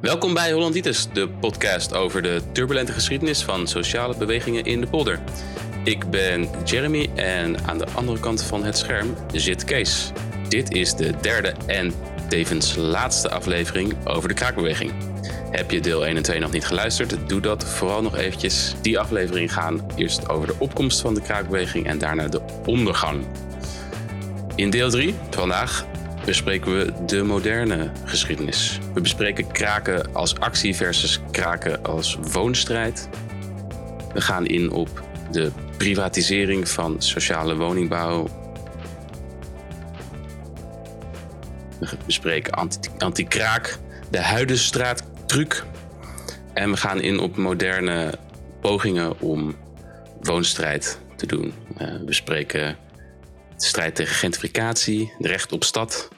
Welkom bij Hollanditis, de podcast over de turbulente geschiedenis van sociale bewegingen in de polder. Ik ben Jeremy en aan de andere kant van het scherm zit Kees. Dit is de derde en tevens laatste aflevering over de kraakbeweging. Heb je deel 1 en 2 nog niet geluisterd? Doe dat vooral nog eventjes. Die aflevering gaan eerst over de opkomst van de kraakbeweging en daarna de ondergang. In deel 3 vandaag bespreken we de moderne geschiedenis. We bespreken kraken als actie versus kraken als woonstrijd. We gaan in op de privatisering van sociale woningbouw. We bespreken anti-kraak, de Huidenstraattruc. En we gaan in op moderne pogingen om woonstrijd te doen. Uh, we bespreken de strijd tegen gentrificatie, recht op stad.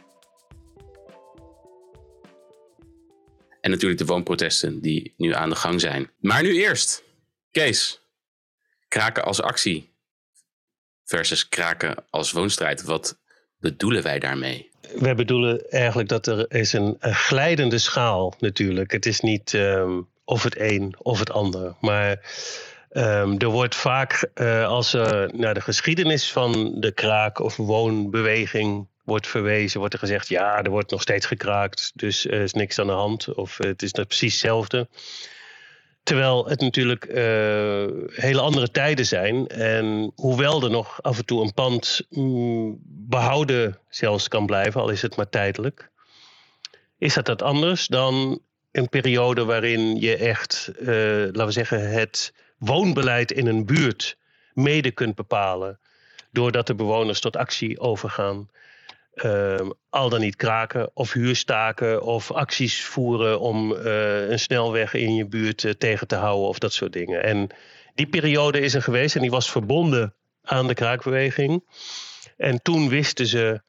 En natuurlijk de woonprotesten die nu aan de gang zijn. Maar nu eerst, Kees. Kraken als actie versus kraken als woonstrijd. Wat bedoelen wij daarmee? Wij bedoelen eigenlijk dat er is een, glijdende schaal natuurlijk. Het is niet um, of het een of het ander. Maar um, er wordt vaak uh, als er naar de geschiedenis van de kraak- of woonbeweging wordt verwezen, wordt er gezegd: ja, er wordt nog steeds gekraakt, dus er is niks aan de hand. Of het is precies hetzelfde. Terwijl het natuurlijk uh, hele andere tijden zijn. En hoewel er nog af en toe een pand mm, behouden zelfs kan blijven, al is het maar tijdelijk, is dat dat anders dan een periode waarin je echt, uh, laten we zeggen, het woonbeleid in een buurt mede kunt bepalen. Doordat de bewoners tot actie overgaan. Uh, al dan niet kraken of huurstaken of acties voeren om uh, een snelweg in je buurt uh, tegen te houden of dat soort dingen. En die periode is er geweest en die was verbonden aan de kraakbeweging. En toen wisten ze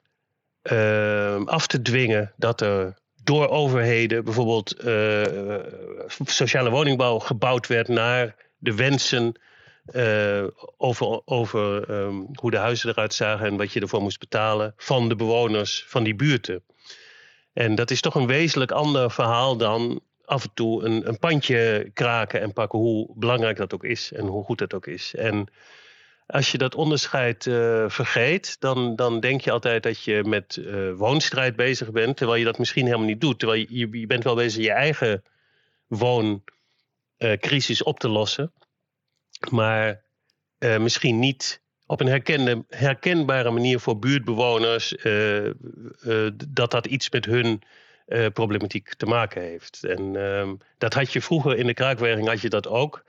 ehm, af te dwingen dat er door overheden bijvoorbeeld eh, sociale woningbouw gebouwd werd naar de wensen uh, over, over um, hoe de huizen eruit zagen en wat je ervoor moest betalen van de bewoners van die buurten. En dat is toch een wezenlijk ander verhaal dan af en toe een, een pandje kraken en pakken, hoe belangrijk dat ook is en hoe goed dat ook is. En als je dat onderscheid uh, vergeet, dan, dan denk je altijd dat je met uh, woonstrijd bezig bent, terwijl je dat misschien helemaal niet doet. Terwijl je, je bent wel bezig je eigen wooncrisis op te lossen. Maar uh, misschien niet op een herkende, herkenbare manier voor buurtbewoners uh, dat dat iets met hun problematiek te maken heeft. En ehm, dat had je vroeger in de kraakwerking had je dat ook.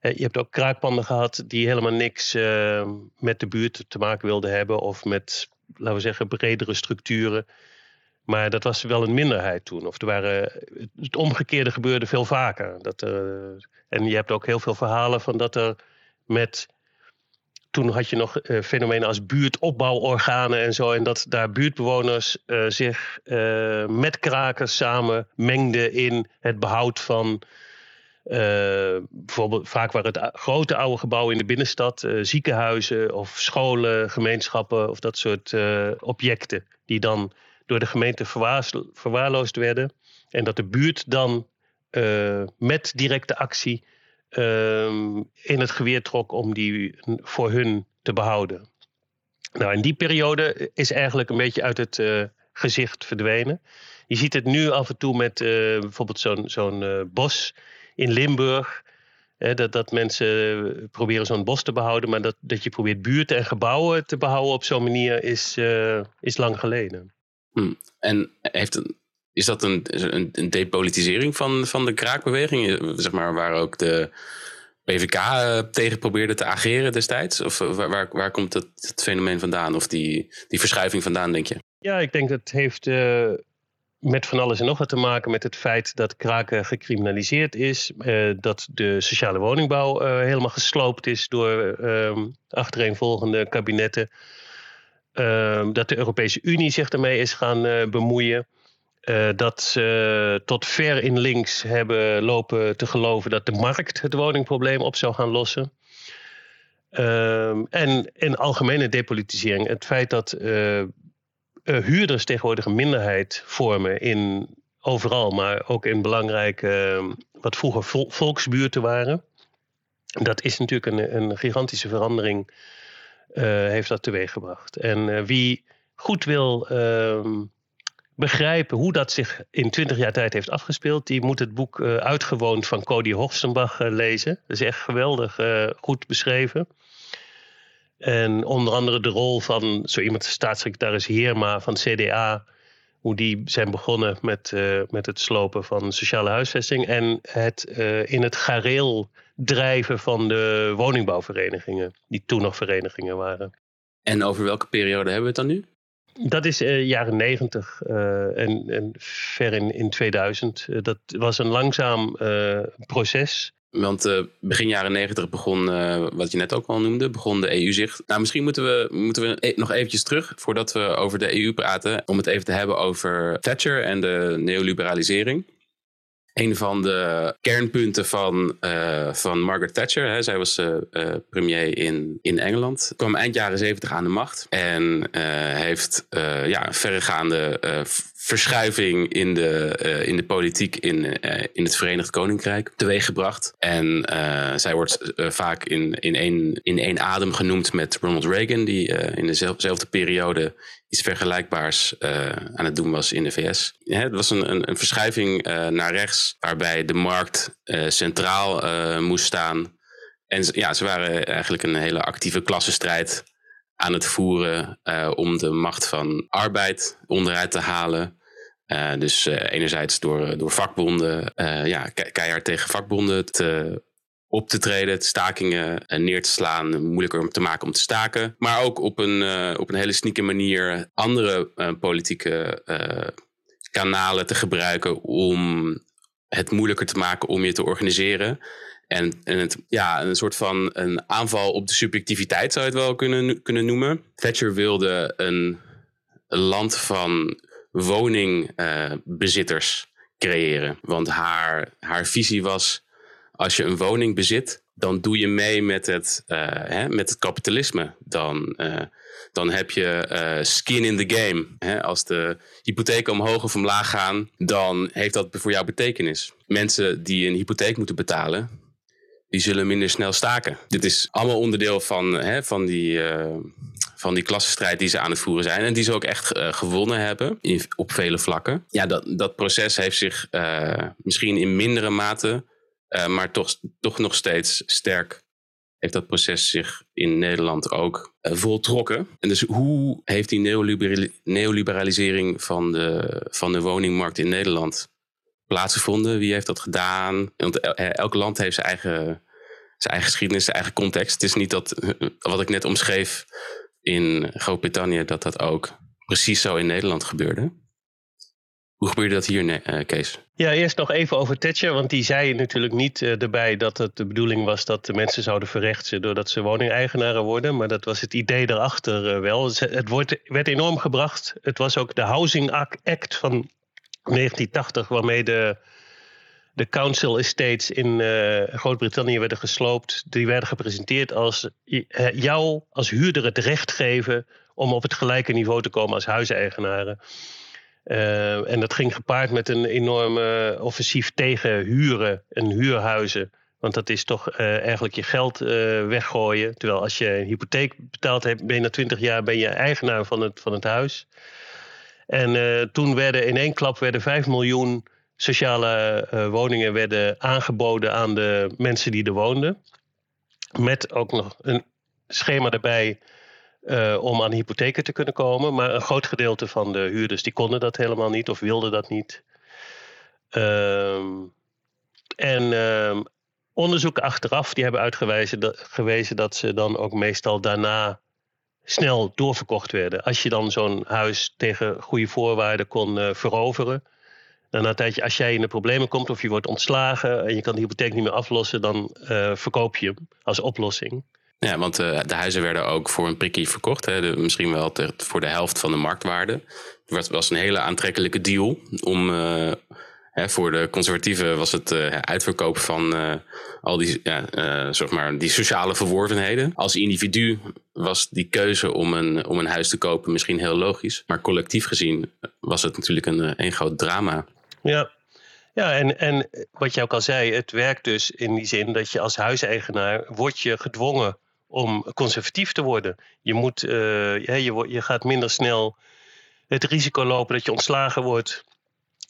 je hebt ook kraakpanden gehad die helemaal niks ehm, met de buurt te maken wilden hebben of met, laten we zeggen, bredere structuren. Maar dat was wel een minderheid toen. Of er waren, het omgekeerde gebeurde veel vaker. Dat er, en je hebt ook heel veel verhalen van dat er met. Toen had je nog uh, fenomenen als buurtopbouworganen en zo. En dat daar buurtbewoners uh, zich uh, met krakers samen mengden in het behoud van. bijvoorbeeld, vaak waren het grote oude gebouwen in de binnenstad, ziekenhuizen of scholen, gemeenschappen of dat soort objecten. Die dan door de gemeente verwaarloosd werden. En dat de buurt dan uh, met directe actie uh, in het geweer trok om die voor hun te behouden. Nou, in die periode is eigenlijk een beetje uit het uh, gezicht verdwenen. Je ziet het nu af en toe met bijvoorbeeld zo'n bos in Limburg. dat, dat mensen proberen zo'n bos te behouden, maar dat, dat je probeert buurten en gebouwen te behouden op zo'n manier is, is lang geleden. Hmm. En heeft een, is dat een, een, depolitisering van, van de kraakbeweging? Zeg maar, waar ook de PVK eh, tegen probeerde te ageren destijds? Of eh, waar, waar, komt het, fenomeen vandaan? Of die, die verschuiving vandaan, denk je? Ja, ik denk dat het heeft met van alles en nog wat te maken met het feit dat kraken gecriminaliseerd is. Dat de sociale woningbouw helemaal gesloopt is door achtereenvolgende kabinetten. Ehm, dat de Europese Unie zich ermee is gaan uh, bemoeien. Uh, dat ze tot ver in links hebben lopen te geloven dat de markt het woningprobleem op zou gaan lossen. Um, en in algemene depolitisering, het feit dat uh, huurders tegenwoordig een minderheid vormen in overal, maar ook in belangrijke, wat vroeger volksbuurten waren. Dat is natuurlijk een, een gigantische verandering, heeft dat teweeggebracht. En wie goed wil ehm, begrijpen hoe dat zich in twintig jaar tijd heeft afgespeeld, die moet het boek uh, Uitgewoond van Cody Horstenbach uh, lezen. Dat is echt geweldig goed beschreven. En onder andere de rol van zo iemand, staatssecretaris Heerma van CDA, hoe die zijn begonnen met, met het slopen van sociale huisvesting en het in het gareel drijven van de woningbouwverenigingen, die toen nog verenigingen waren. En over welke periode hebben we het dan nu? Dat is uh, jaren negentig en, en, ver in, in 2000. Uh, dat was een langzaam eh, proces. Want begin jaren negentig begon, wat je net ook al noemde, begon de EU zich... Nou, misschien moeten we, moeten we e-, nog eventjes terug voordat we over de EU praten... om het even te hebben over Thatcher en de neoliberalisering een van de kernpunten van, uh, van Margaret Thatcher. Hè, zij was premier in, in Engeland. Kwam eind jaren zeventig aan de macht. En heeft ja, verregaande verschuiving in de, in de politiek in, in het Verenigd Koninkrijk teweeggebracht. En zij wordt vaak in, in, één, in één adem genoemd met Ronald Reagan, die in dezelfde periode iets vergelijkbaars aan het doen was in de VS. het was een, een, een verschuiving naar rechts, waarbij de markt centraal moest staan. En ja, ze waren eigenlijk een hele actieve klassenstrijd aan het voeren om de macht van arbeid onderuit te halen. dus enerzijds door, door vakbonden, ja, keihard tegen vakbonden te op te treden, stakingen eh, neer te slaan, moeilijker te maken om te staken. Maar ook op een, op een hele sneaky manier andere politieke kanalen te gebruiken om het moeilijker te maken om je te organiseren. En, en het, ja, een soort van een aanval op de subjectiviteit zou je het wel kunnen, kunnen noemen. Thatcher wilde een, land van woningbezitters creëren. Want haar, haar visie was als je een woning bezit, dan doe je mee met het, uh, hè, met het kapitalisme. Dan, uh, dan heb je skin in the game. Hè? Als de hypotheken omhoog of omlaag gaan, dan heeft dat voor jou betekenis. Mensen die een hypotheek moeten betalen, die zullen minder snel staken. Dit is allemaal onderdeel van, hè, van die van die klassenstrijd die ze aan het voeren zijn. En die ze ook echt uh, gewonnen hebben op vele vlakken. Ja, dat, dat proces heeft zich uh, misschien in mindere mate uh, maar toch, toch nog steeds sterk heeft dat proces zich in Nederland ook uh, voltrokken. En dus hoe heeft die neoliberalisering van de, van de woningmarkt in Nederland plaatsgevonden? Wie heeft dat gedaan? Want elk land heeft zijn eigen, zijn eigen geschiedenis, zijn eigen context. Het is niet dat, wat ik net omschreef in Groot-Brittannië, dat dat ook precies zo in Nederland gebeurde. Hoe gebeurde dat hier, uh, Kees? Ja, eerst nog even over Thatcher. Want die zei natuurlijk niet erbij dat het de bedoeling was dat de mensen zouden verrechten doordat ze woningeigenaren worden. Maar dat was het idee erachter wel. Het wordt, werd enorm gebracht. Het was ook de Housing Act van 1980, waarmee de, de council estates in Groot-Brittannië werden gesloopt. Die werden gepresenteerd als jou als huurder het recht geven om op het gelijke niveau te komen als huiseigenaren. Uh, en dat ging gepaard met een enorme offensief tegen huren en huurhuizen. Want dat is toch eigenlijk je geld weggooien. Terwijl als je een hypotheek betaald hebt, ben je na twintig jaar ben je eigenaar van het, van het huis. En toen werden in één klap werden 5 miljoen sociale woningen werden aangeboden aan de mensen die er woonden. Met ook nog een schema erbij uh, om aan hypotheken te kunnen komen. Maar een groot gedeelte van de huurders die konden dat helemaal niet of wilden dat niet. Um, en um, onderzoeken achteraf die hebben uitgewezen gewezen dat ze dan ook meestal daarna snel doorverkocht werden. Als je dan zo'n huis tegen goede voorwaarden kon uh, veroveren. Dan na een tijdje, als jij in de problemen komt of je wordt ontslagen en je kan de hypotheek niet meer aflossen, dan uh, verkoop je hem als oplossing. Ja, want uh, de huizen werden ook voor een prikkie verkocht. Hè, misschien wel voor de helft van de marktwaarde. Het was een hele aantrekkelijke deal. Om, voor de conservatieven was het uh, uitverkoop van al die, ja, zeg maar, die sociale verworvenheden. Als individu was die keuze om een, om een huis te kopen misschien heel logisch. Maar collectief gezien was het natuurlijk een, een groot drama. Ja, ja en, en wat je ook al zei, het werkt dus in die zin dat je als huiseigenaar wordt je gedwongen om conservatief te worden. Je, moet, je, je gaat minder snel het risico lopen dat je ontslagen wordt.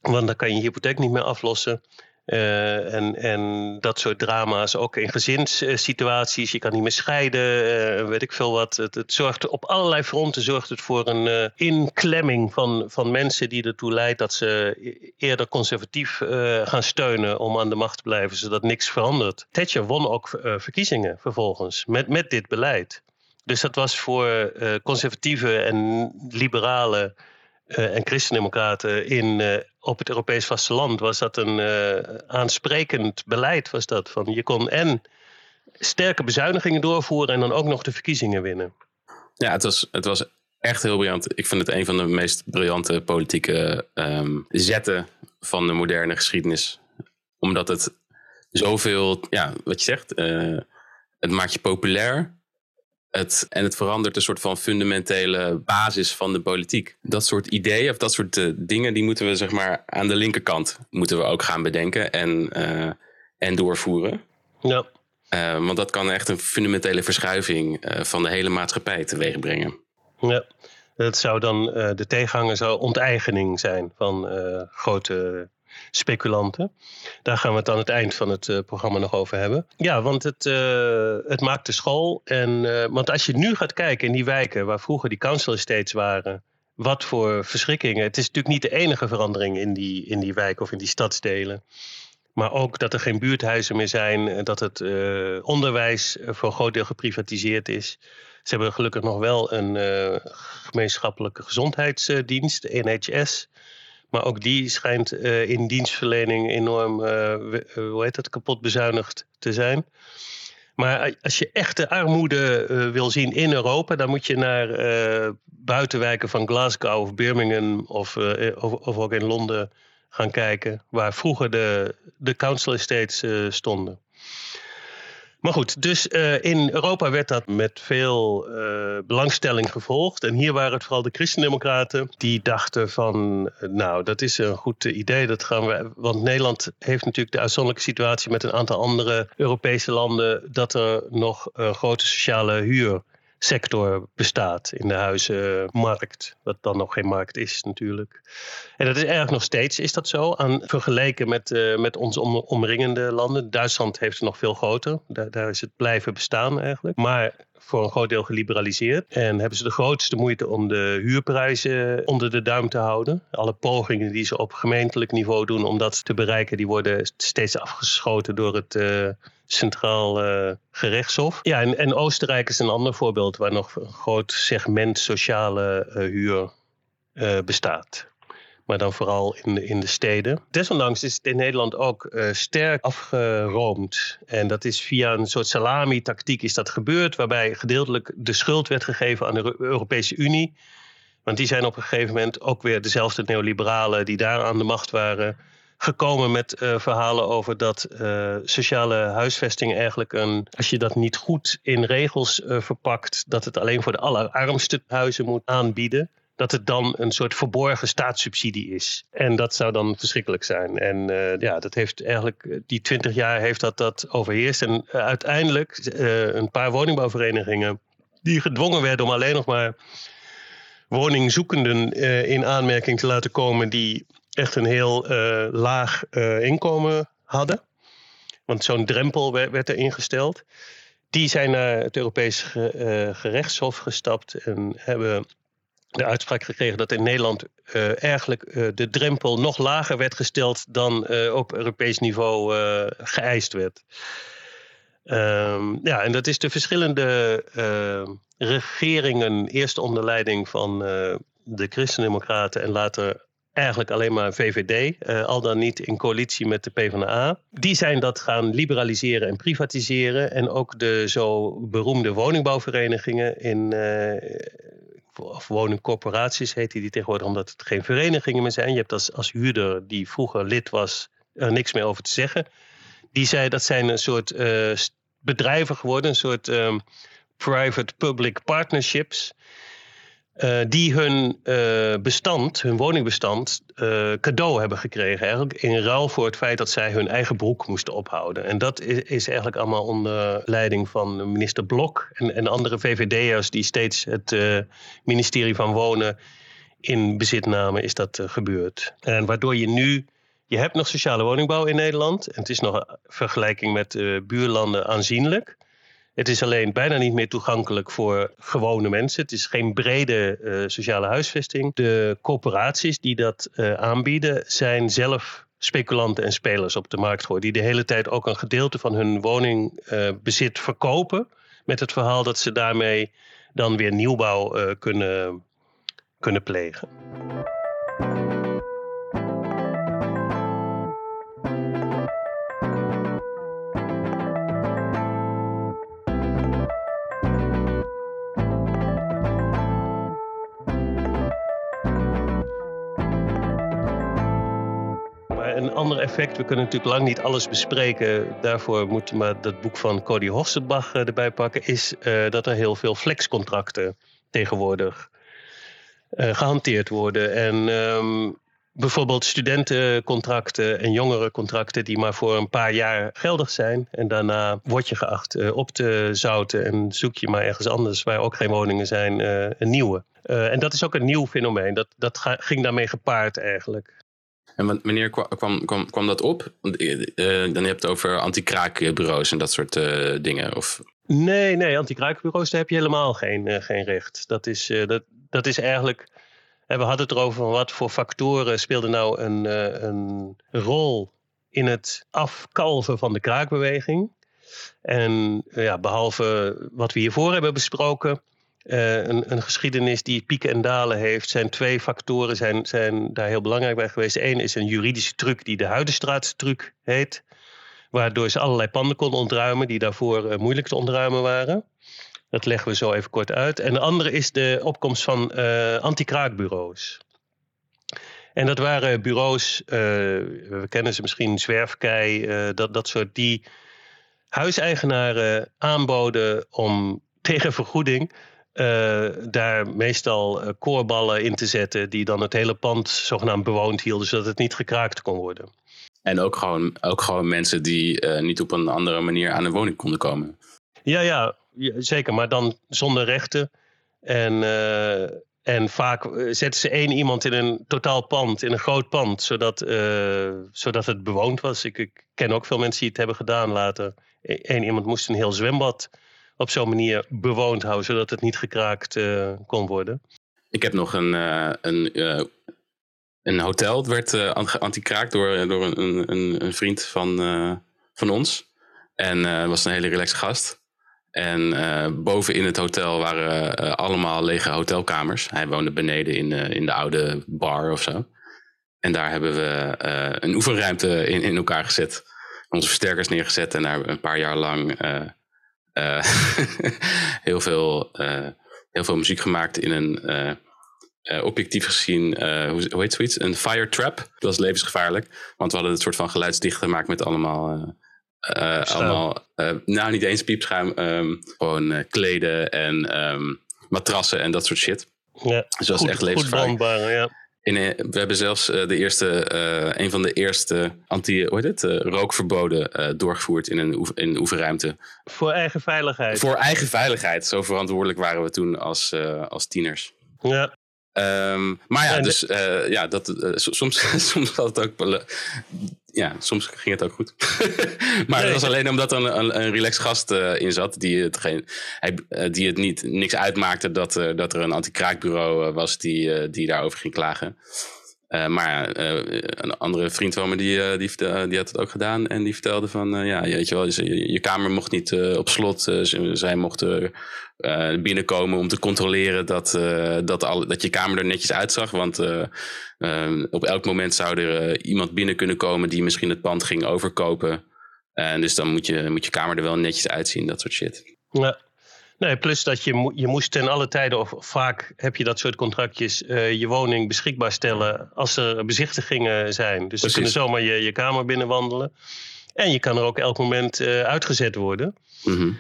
Want dan kan je je hypotheek niet meer aflossen. Uh, en, en dat soort drama's, ook in gezinssituaties. Je kan niet meer scheiden, uh, weet ik veel wat. Het, het, zorgt op allerlei fronten zorgt het voor een uh, inklemming van, van mensen die ertoe leidt dat ze e-, eerder conservatief gaan steunen om aan de macht te blijven, zodat niks verandert. Thatcher won ook verkiezingen vervolgens met, met dit beleid. Dus dat was voor conservatieven en liberalen en christendemocraten in, op het Europees vasteland was dat een uh, aansprekend beleid. Was dat. Van je kon en sterke bezuinigingen doorvoeren en dan ook nog de verkiezingen winnen. Ja, het was, het was echt heel briljant. Ik vind het een van de meest briljante politieke um, zetten van de moderne geschiedenis. Omdat het zoveel, ja, wat je zegt, het maakt je populair. Het, en het verandert een soort van fundamentele basis van de politiek. Dat soort ideeën of dat soort uh, dingen, die moeten we zeg maar aan de linkerkant moeten we ook gaan bedenken en, uh, en doorvoeren. Ja. Uh, want dat kan echt een fundamentele verschuiving van de hele maatschappij teweeg brengen. Ja, dat zou dan de tegenhanger zou onteigening zijn van grote speculanten. Daar gaan we het aan het eind van het uh, programma nog over hebben. Ja, want het, uh, het maakt de school. En, uh, want als je nu gaat kijken in die wijken waar vroeger die council estates waren. Wat voor verschrikkingen. Het is natuurlijk niet de enige verandering in die, in die wijk of in die stadsdelen. Maar ook dat er geen buurthuizen meer zijn. Dat het onderwijs voor een groot deel geprivatiseerd is. Ze hebben gelukkig nog wel een gemeenschappelijke gezondheidsdienst, NHS. Maar ook die schijnt uh, in dienstverlening enorm uh, hoe heet dat, kapot bezuinigd te zijn. Maar als je echte armoede wil zien in Europa, dan moet je naar buitenwijken van Glasgow of Birmingham of, of, of, ook in Londen gaan kijken, waar vroeger de, de council estates stonden. Maar goed, dus uh, in Europa werd dat met veel uh, belangstelling gevolgd. En hier waren het vooral de christendemocraten die dachten van... nou, dat is een goed idee, dat gaan we... Want Nederland heeft natuurlijk de uitzonderlijke situatie met een aantal andere Europese landen... dat er nog een grote sociale huur sector bestaat in de huizenmarkt. Wat dan nog geen markt is natuurlijk. En dat is eigenlijk nog steeds is dat zo. Aan, vergeleken met, uh, met onze om, omringende landen. Duitsland heeft het nog veel groter. Daar, daar is het blijven bestaan eigenlijk. Maar voor een groot deel geliberaliseerd. En hebben ze de grootste moeite om de huurprijzen onder de duim te houden. Alle pogingen die ze op gemeentelijk niveau doen om dat te bereiken, die worden steeds afgeschoten door het uh, Centraal uh, Gerechtshof. Ja, en, en, Oostenrijk is een ander voorbeeld waar nog een groot segment sociale uh, huur bestaat maar dan vooral in de, in de steden. Desondanks is het in Nederland ook uh, sterk afgeroomd. En dat is via een soort salami-tactiek is dat gebeurd, waarbij gedeeltelijk de schuld werd gegeven aan de Europese Unie. Want die zijn op een gegeven moment ook weer dezelfde neoliberalen die daar aan de macht waren gekomen met uh, verhalen over dat uh, sociale huisvesting eigenlijk een, als je dat niet goed in regels verpakt, dat het alleen voor de allerarmste huizen moet aanbieden dat het dan een soort verborgen staatssubsidie is. En dat zou dan verschrikkelijk zijn. En uh, ja, dat heeft eigenlijk, eh, die twintig jaar heeft dat, dat overheerst. En uh, uiteindelijk uh, een paar woningbouwverenigingen die gedwongen werden om alleen nog maar woningzoekenden in aanmerking te laten komen die echt een heel laag inkomen hadden. Want zo'n drempel werd, werd er ingesteld. Die zijn naar het Europees gerechtshof gestapt en hebben de uitspraak gekregen dat in Nederland uh, eigenlijk uh, de drempel nog lager werd gesteld dan uh, op Europees niveau geëist werd. Um, ja, en dat is de verschillende regeringen, eerst onder leiding van de Christendemocraten en later eigenlijk alleen maar VVD, al dan niet in coalitie met de PvdA. Die zijn dat gaan liberaliseren en privatiseren. En ook de zo beroemde woningbouwverenigingen in of woningcorporaties heet die, die tegenwoordig, omdat het geen verenigingen meer zijn. Je hebt als, als huurder die vroeger lid was er niks meer over te zeggen. Die zei dat zijn een soort uh, bedrijven geworden, een soort um, private-public partnerships. Uh, die hun uh, bestand, hun woningbestand, uh, cadeau hebben gekregen. Eigenlijk in ruil voor het feit dat zij hun eigen broek moesten ophouden. En dat is, eigenlijk allemaal onder leiding van minister Blok en, en andere VVD'ers die steeds het ministerie van Wonen in bezit namen, is dat gebeurd. En waardoor je nu je hebt nog sociale woningbouw in Nederland. En het is nog in vergelijking met buurlanden aanzienlijk. Het is alleen bijna niet meer toegankelijk voor gewone mensen. Het is geen brede uh, sociale huisvesting. De corporaties die dat uh, aanbieden zijn zelf speculanten en spelers op de markt gooien. Die de hele tijd ook een gedeelte van hun woningbezit verkopen. Met het verhaal dat ze daarmee dan weer nieuwbouw kunnen, kunnen plegen. Ander effect. We kunnen natuurlijk lang niet alles bespreken. Daarvoor moeten we maar dat boek van Cody Hossenbach eh, erbij pakken. Is uh, dat er heel veel flexcontracten tegenwoordig uh, gehanteerd worden. En um, bijvoorbeeld studentencontracten en jongerencontracten die maar voor een paar jaar geldig zijn. En daarna word je geacht op te zouten en zoek je maar ergens anders waar ook geen woningen zijn, een nieuwe. En dat is ook een nieuw fenomeen. Dat, dat ging daarmee gepaard eigenlijk. En wanneer kwam, kwam, kwam dat op? Uh, dan heb je het over anti-kraakbureaus en dat soort uh, dingen? Of? Nee, nee, anti-kraakbureaus, daar heb je helemaal geen, geen recht. Dat is, dat, dat is eigenlijk. we hadden het erover wat voor factoren speelden nou een, een rol in het afkalven van de kraakbeweging. En ja, behalve wat we hiervoor hebben besproken, uh, een, een, geschiedenis die pieken en dalen heeft, zijn twee factoren zijn, zijn daar heel belangrijk bij geweest. Eén is een juridische truc die de Huidenstraatstruc heet, waardoor ze allerlei panden konden ontruimen die daarvoor uh, moeilijk te ontruimen waren. Dat leggen we zo even kort uit. En de andere is de opkomst van uh, anti-kraakbureaus. En dat waren bureaus, we kennen ze misschien, Zwerfkei, dat, dat soort, die huiseigenaren aanboden om tegen vergoeding uh, daar meestal uh, koorballen in te zetten, die dan het hele pand zogenaamd bewoond hielden, zodat het niet gekraakt kon worden. En ook gewoon, ook gewoon mensen die uh, niet op een andere manier aan een woning konden komen. Ja, ja, zeker, maar dan zonder rechten. En, en vaak zetten ze één iemand in een totaal pand, in een groot pand, zodat, zodat het bewoond was. Ik, ik, ken ook veel mensen die het hebben gedaan later. Eén iemand moest een heel zwembad op zo'n manier bewoond houden, zodat het niet gekraakt uh, kon worden. Ik heb nog een, uh, een, uh, een hotel. Het werd anti-kraakt door, door een, een, een, vriend van, van ons. En was een hele relaxe gast. En boven in het hotel waren allemaal lege hotelkamers. Hij woonde beneden in, in de oude bar of zo. En daar hebben we een oefenruimte in, in elkaar gezet. Onze versterkers neergezet en daar een paar jaar lang uh, heel, veel, uh, heel veel muziek gemaakt in een uh, objectief gezien, hoe, hoe, heet zoiets? Een fire trap. Dat was levensgevaarlijk, want we hadden het soort van geluidsdicht gemaakt met allemaal. allemaal nou, niet eens piepschuim, um, gewoon kleden en um, matrassen en dat soort shit. Ja, dus dat was echt levensgevaarlijk. ja. In, we hebben zelfs uh, de eerste, uh, een van de eerste anti, hoe heet het, uh, rookverboden doorgevoerd in een, in een oefenruimte. Voor eigen veiligheid. Voor eigen veiligheid. Zo verantwoordelijk waren we toen als, als tieners. Ja. Um, maar ja, dus ja, dat, soms, soms had het ook ja, soms ging het ook goed. maar nee. dat was alleen omdat er een, een, een relaxed gast uh, in zat. Die het, geen, hij, uh, die het niet, niks uitmaakte dat, uh, dat er een anti-kraakbureau was die, die daarover ging klagen. Maar een andere vriend van me die, die, die had het ook gedaan. En die vertelde van, ja, weet je wel, je, je kamer mocht niet op slot. zij mochten binnenkomen om te controleren dat, dat, al, dat je kamer er netjes uitzag. Want Um, op elk moment zou er iemand binnen kunnen komen die misschien het pand ging overkopen. En dus dan moet je, moet je kamer er wel netjes uitzien, dat soort shit. Ja. Nee, plus dat je, je moest ten alle tijden, of vaak heb je dat soort contractjes, uh, je woning beschikbaar stellen als er bezichtigingen zijn. Dus dan kunnen zomaar je, je kamer binnenwandelen. En je kan er ook elk moment uh, uitgezet worden. Mm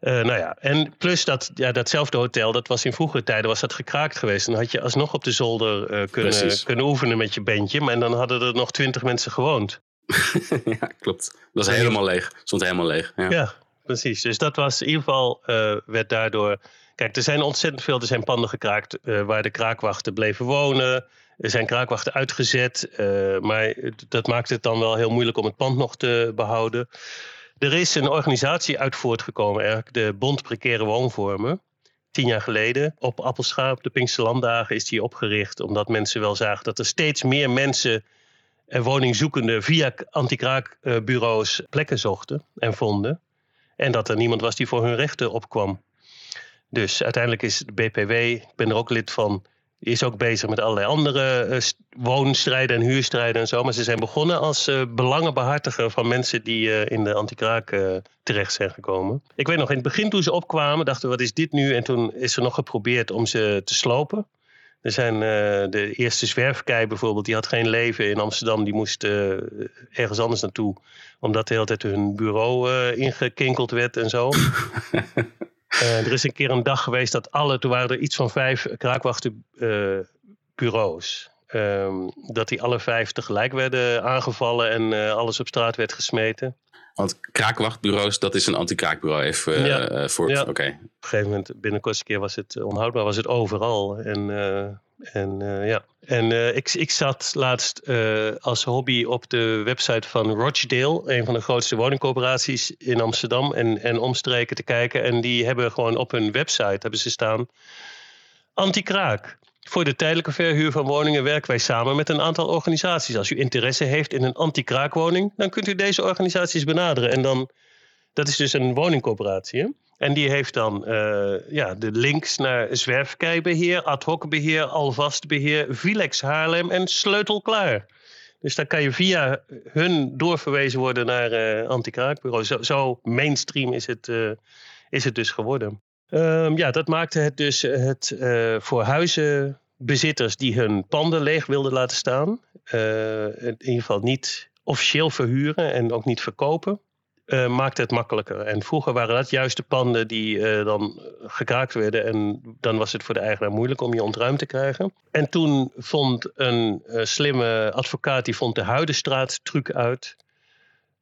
nou ja, en plus dat, ja, datzelfde hotel, dat was in vroegere tijden was dat gekraakt geweest. Dan had je alsnog op de zolder kunnen, kunnen oefenen met je bandje. Maar dan hadden er nog twintig mensen gewoond. ja, klopt. Dat was helemaal leeg. Stond helemaal leeg. Ja. ja, precies. Dus dat was in ieder geval, werd daardoor Kijk, er zijn ontzettend veel, er zijn panden gekraakt uh, waar de kraakwachten bleven wonen. Er zijn kraakwachten uitgezet, uh, maar dat maakt het dan wel heel moeilijk om het pand nog te behouden. Er is een organisatie uit voortgekomen, eigenlijk de Bond Precaire Woonvormen. Tien jaar geleden op Appelscha, op de Pinksterlanddagen, is die opgericht. Omdat mensen wel zagen dat er steeds meer mensen en woningzoekenden via anti-kraakbureaus plekken zochten en vonden. En dat er niemand was die voor hun rechten opkwam. Dus uiteindelijk is de BPW, ik ben er ook lid van, is ook bezig met allerlei andere uh, woonstrijden en huurstrijden en zo. Maar ze zijn begonnen als uh, belangenbehartiger van mensen die uh, in de antikraak terecht zijn gekomen. Ik weet nog, in het begin toen ze opkwamen, dachten we, wat is dit nu? En toen is er nog geprobeerd om ze te slopen. Er zijn de eerste zwerfkei bijvoorbeeld, die had geen leven in Amsterdam. Die moest ergens anders naartoe, omdat de hele tijd hun bureau ingekinkeld werd en zo. Er is een keer een dag geweest dat alle, toen waren er iets van vijf kraakwachtenbureaus. Um, dat die alle vijf tegelijk werden aangevallen en alles op straat werd gesmeten. Want kraakwachtbureaus, dat is een anti-kraakbureau even ja. uh, voor. Ja. Oké. Op een gegeven moment, binnen een keer was het onhoudbaar, was het overal. En en uh, ja, en ik, ik zat laatst als hobby op de website van Rochdale, een van de grootste woningcorporaties in Amsterdam en, en omstreken te kijken. En die hebben gewoon op hun website hebben ze staan anti-kraak. Voor de tijdelijke verhuur van woningen werken wij samen met een aantal organisaties. Als u interesse heeft in een anti-kraakwoning, dan kunt u deze organisaties benaderen. En dan, dat is dus een woningcorporatie. Hè? En die heeft dan uh, ja, de links naar zwerfkeibeheer, ad hoc beheer, alvast beheer, Vilex Haarlem en sleutelklaar. Dus daar kan je via hun doorverwezen worden naar uh, anti-kraakbureau. Zo, zo, mainstream is het, uh, is het dus geworden. Um, ja, dat maakte het dus het voor huizenbezitters die hun panden leeg wilden laten staan. in ieder geval niet officieel verhuren en ook niet verkopen uh, maakt het makkelijker. En vroeger waren dat juist de panden die dan gekraakt werden. En dan was het voor de eigenaar moeilijk om je ontruimd te krijgen. En toen vond een slimme advocaat die vond de Huidenstraat truc uit.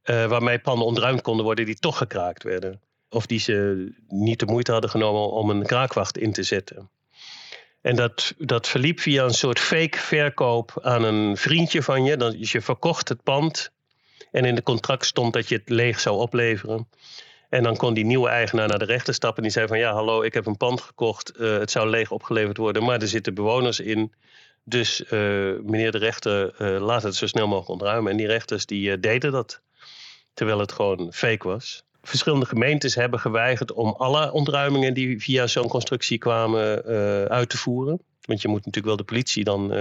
waarmee panden ontruimd konden worden die toch gekraakt werden. Of die ze niet de moeite hadden genomen om een kraakwacht in te zetten. En dat, dat verliep via een soort fake verkoop aan een vriendje van je. Dan, dus je verkocht het pand en in de contract stond dat je het leeg zou opleveren. En dan kon die nieuwe eigenaar naar de rechter stappen. En die zei van ja, hallo, ik heb een pand gekocht. Uh, het zou leeg opgeleverd worden, maar er zitten bewoners in. Dus uh, meneer de rechter, uh, laat het zo snel mogelijk ontruimen. En die rechters die deden dat. Terwijl het gewoon fake was. Verschillende gemeentes hebben geweigerd om alle ontruimingen die via zo'n constructie kwamen uit te voeren. Want je moet natuurlijk wel de politie dan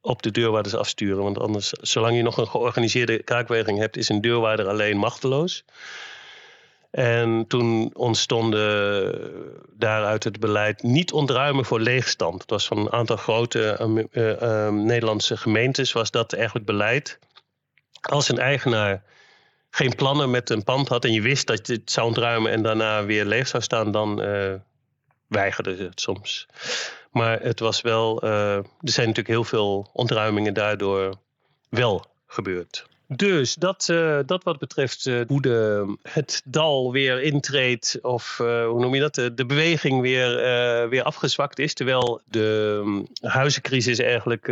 op de deurwaarders afsturen. Want anders, zolang je nog een georganiseerde kraakweging hebt, is een deurwaarder alleen machteloos. En toen ontstonden daaruit het beleid niet ontruimen voor leegstand. Het was van een aantal grote uh, Nederlandse gemeentes was dat eigenlijk beleid. Als een eigenaar geen plannen met een pand had en je wist dat je het zou ontruimen en daarna weer leeg zou staan, dan uh, weigerde ze het soms. Maar het was wel, uh, er zijn natuurlijk heel veel ontruimingen daardoor wel gebeurd. Dus dat, uh, dat wat betreft uh, hoe de, het dal weer intreedt, of hoe noem je dat, de, beweging weer, weer afgezwakt is. Terwijl de um, huizencrisis eigenlijk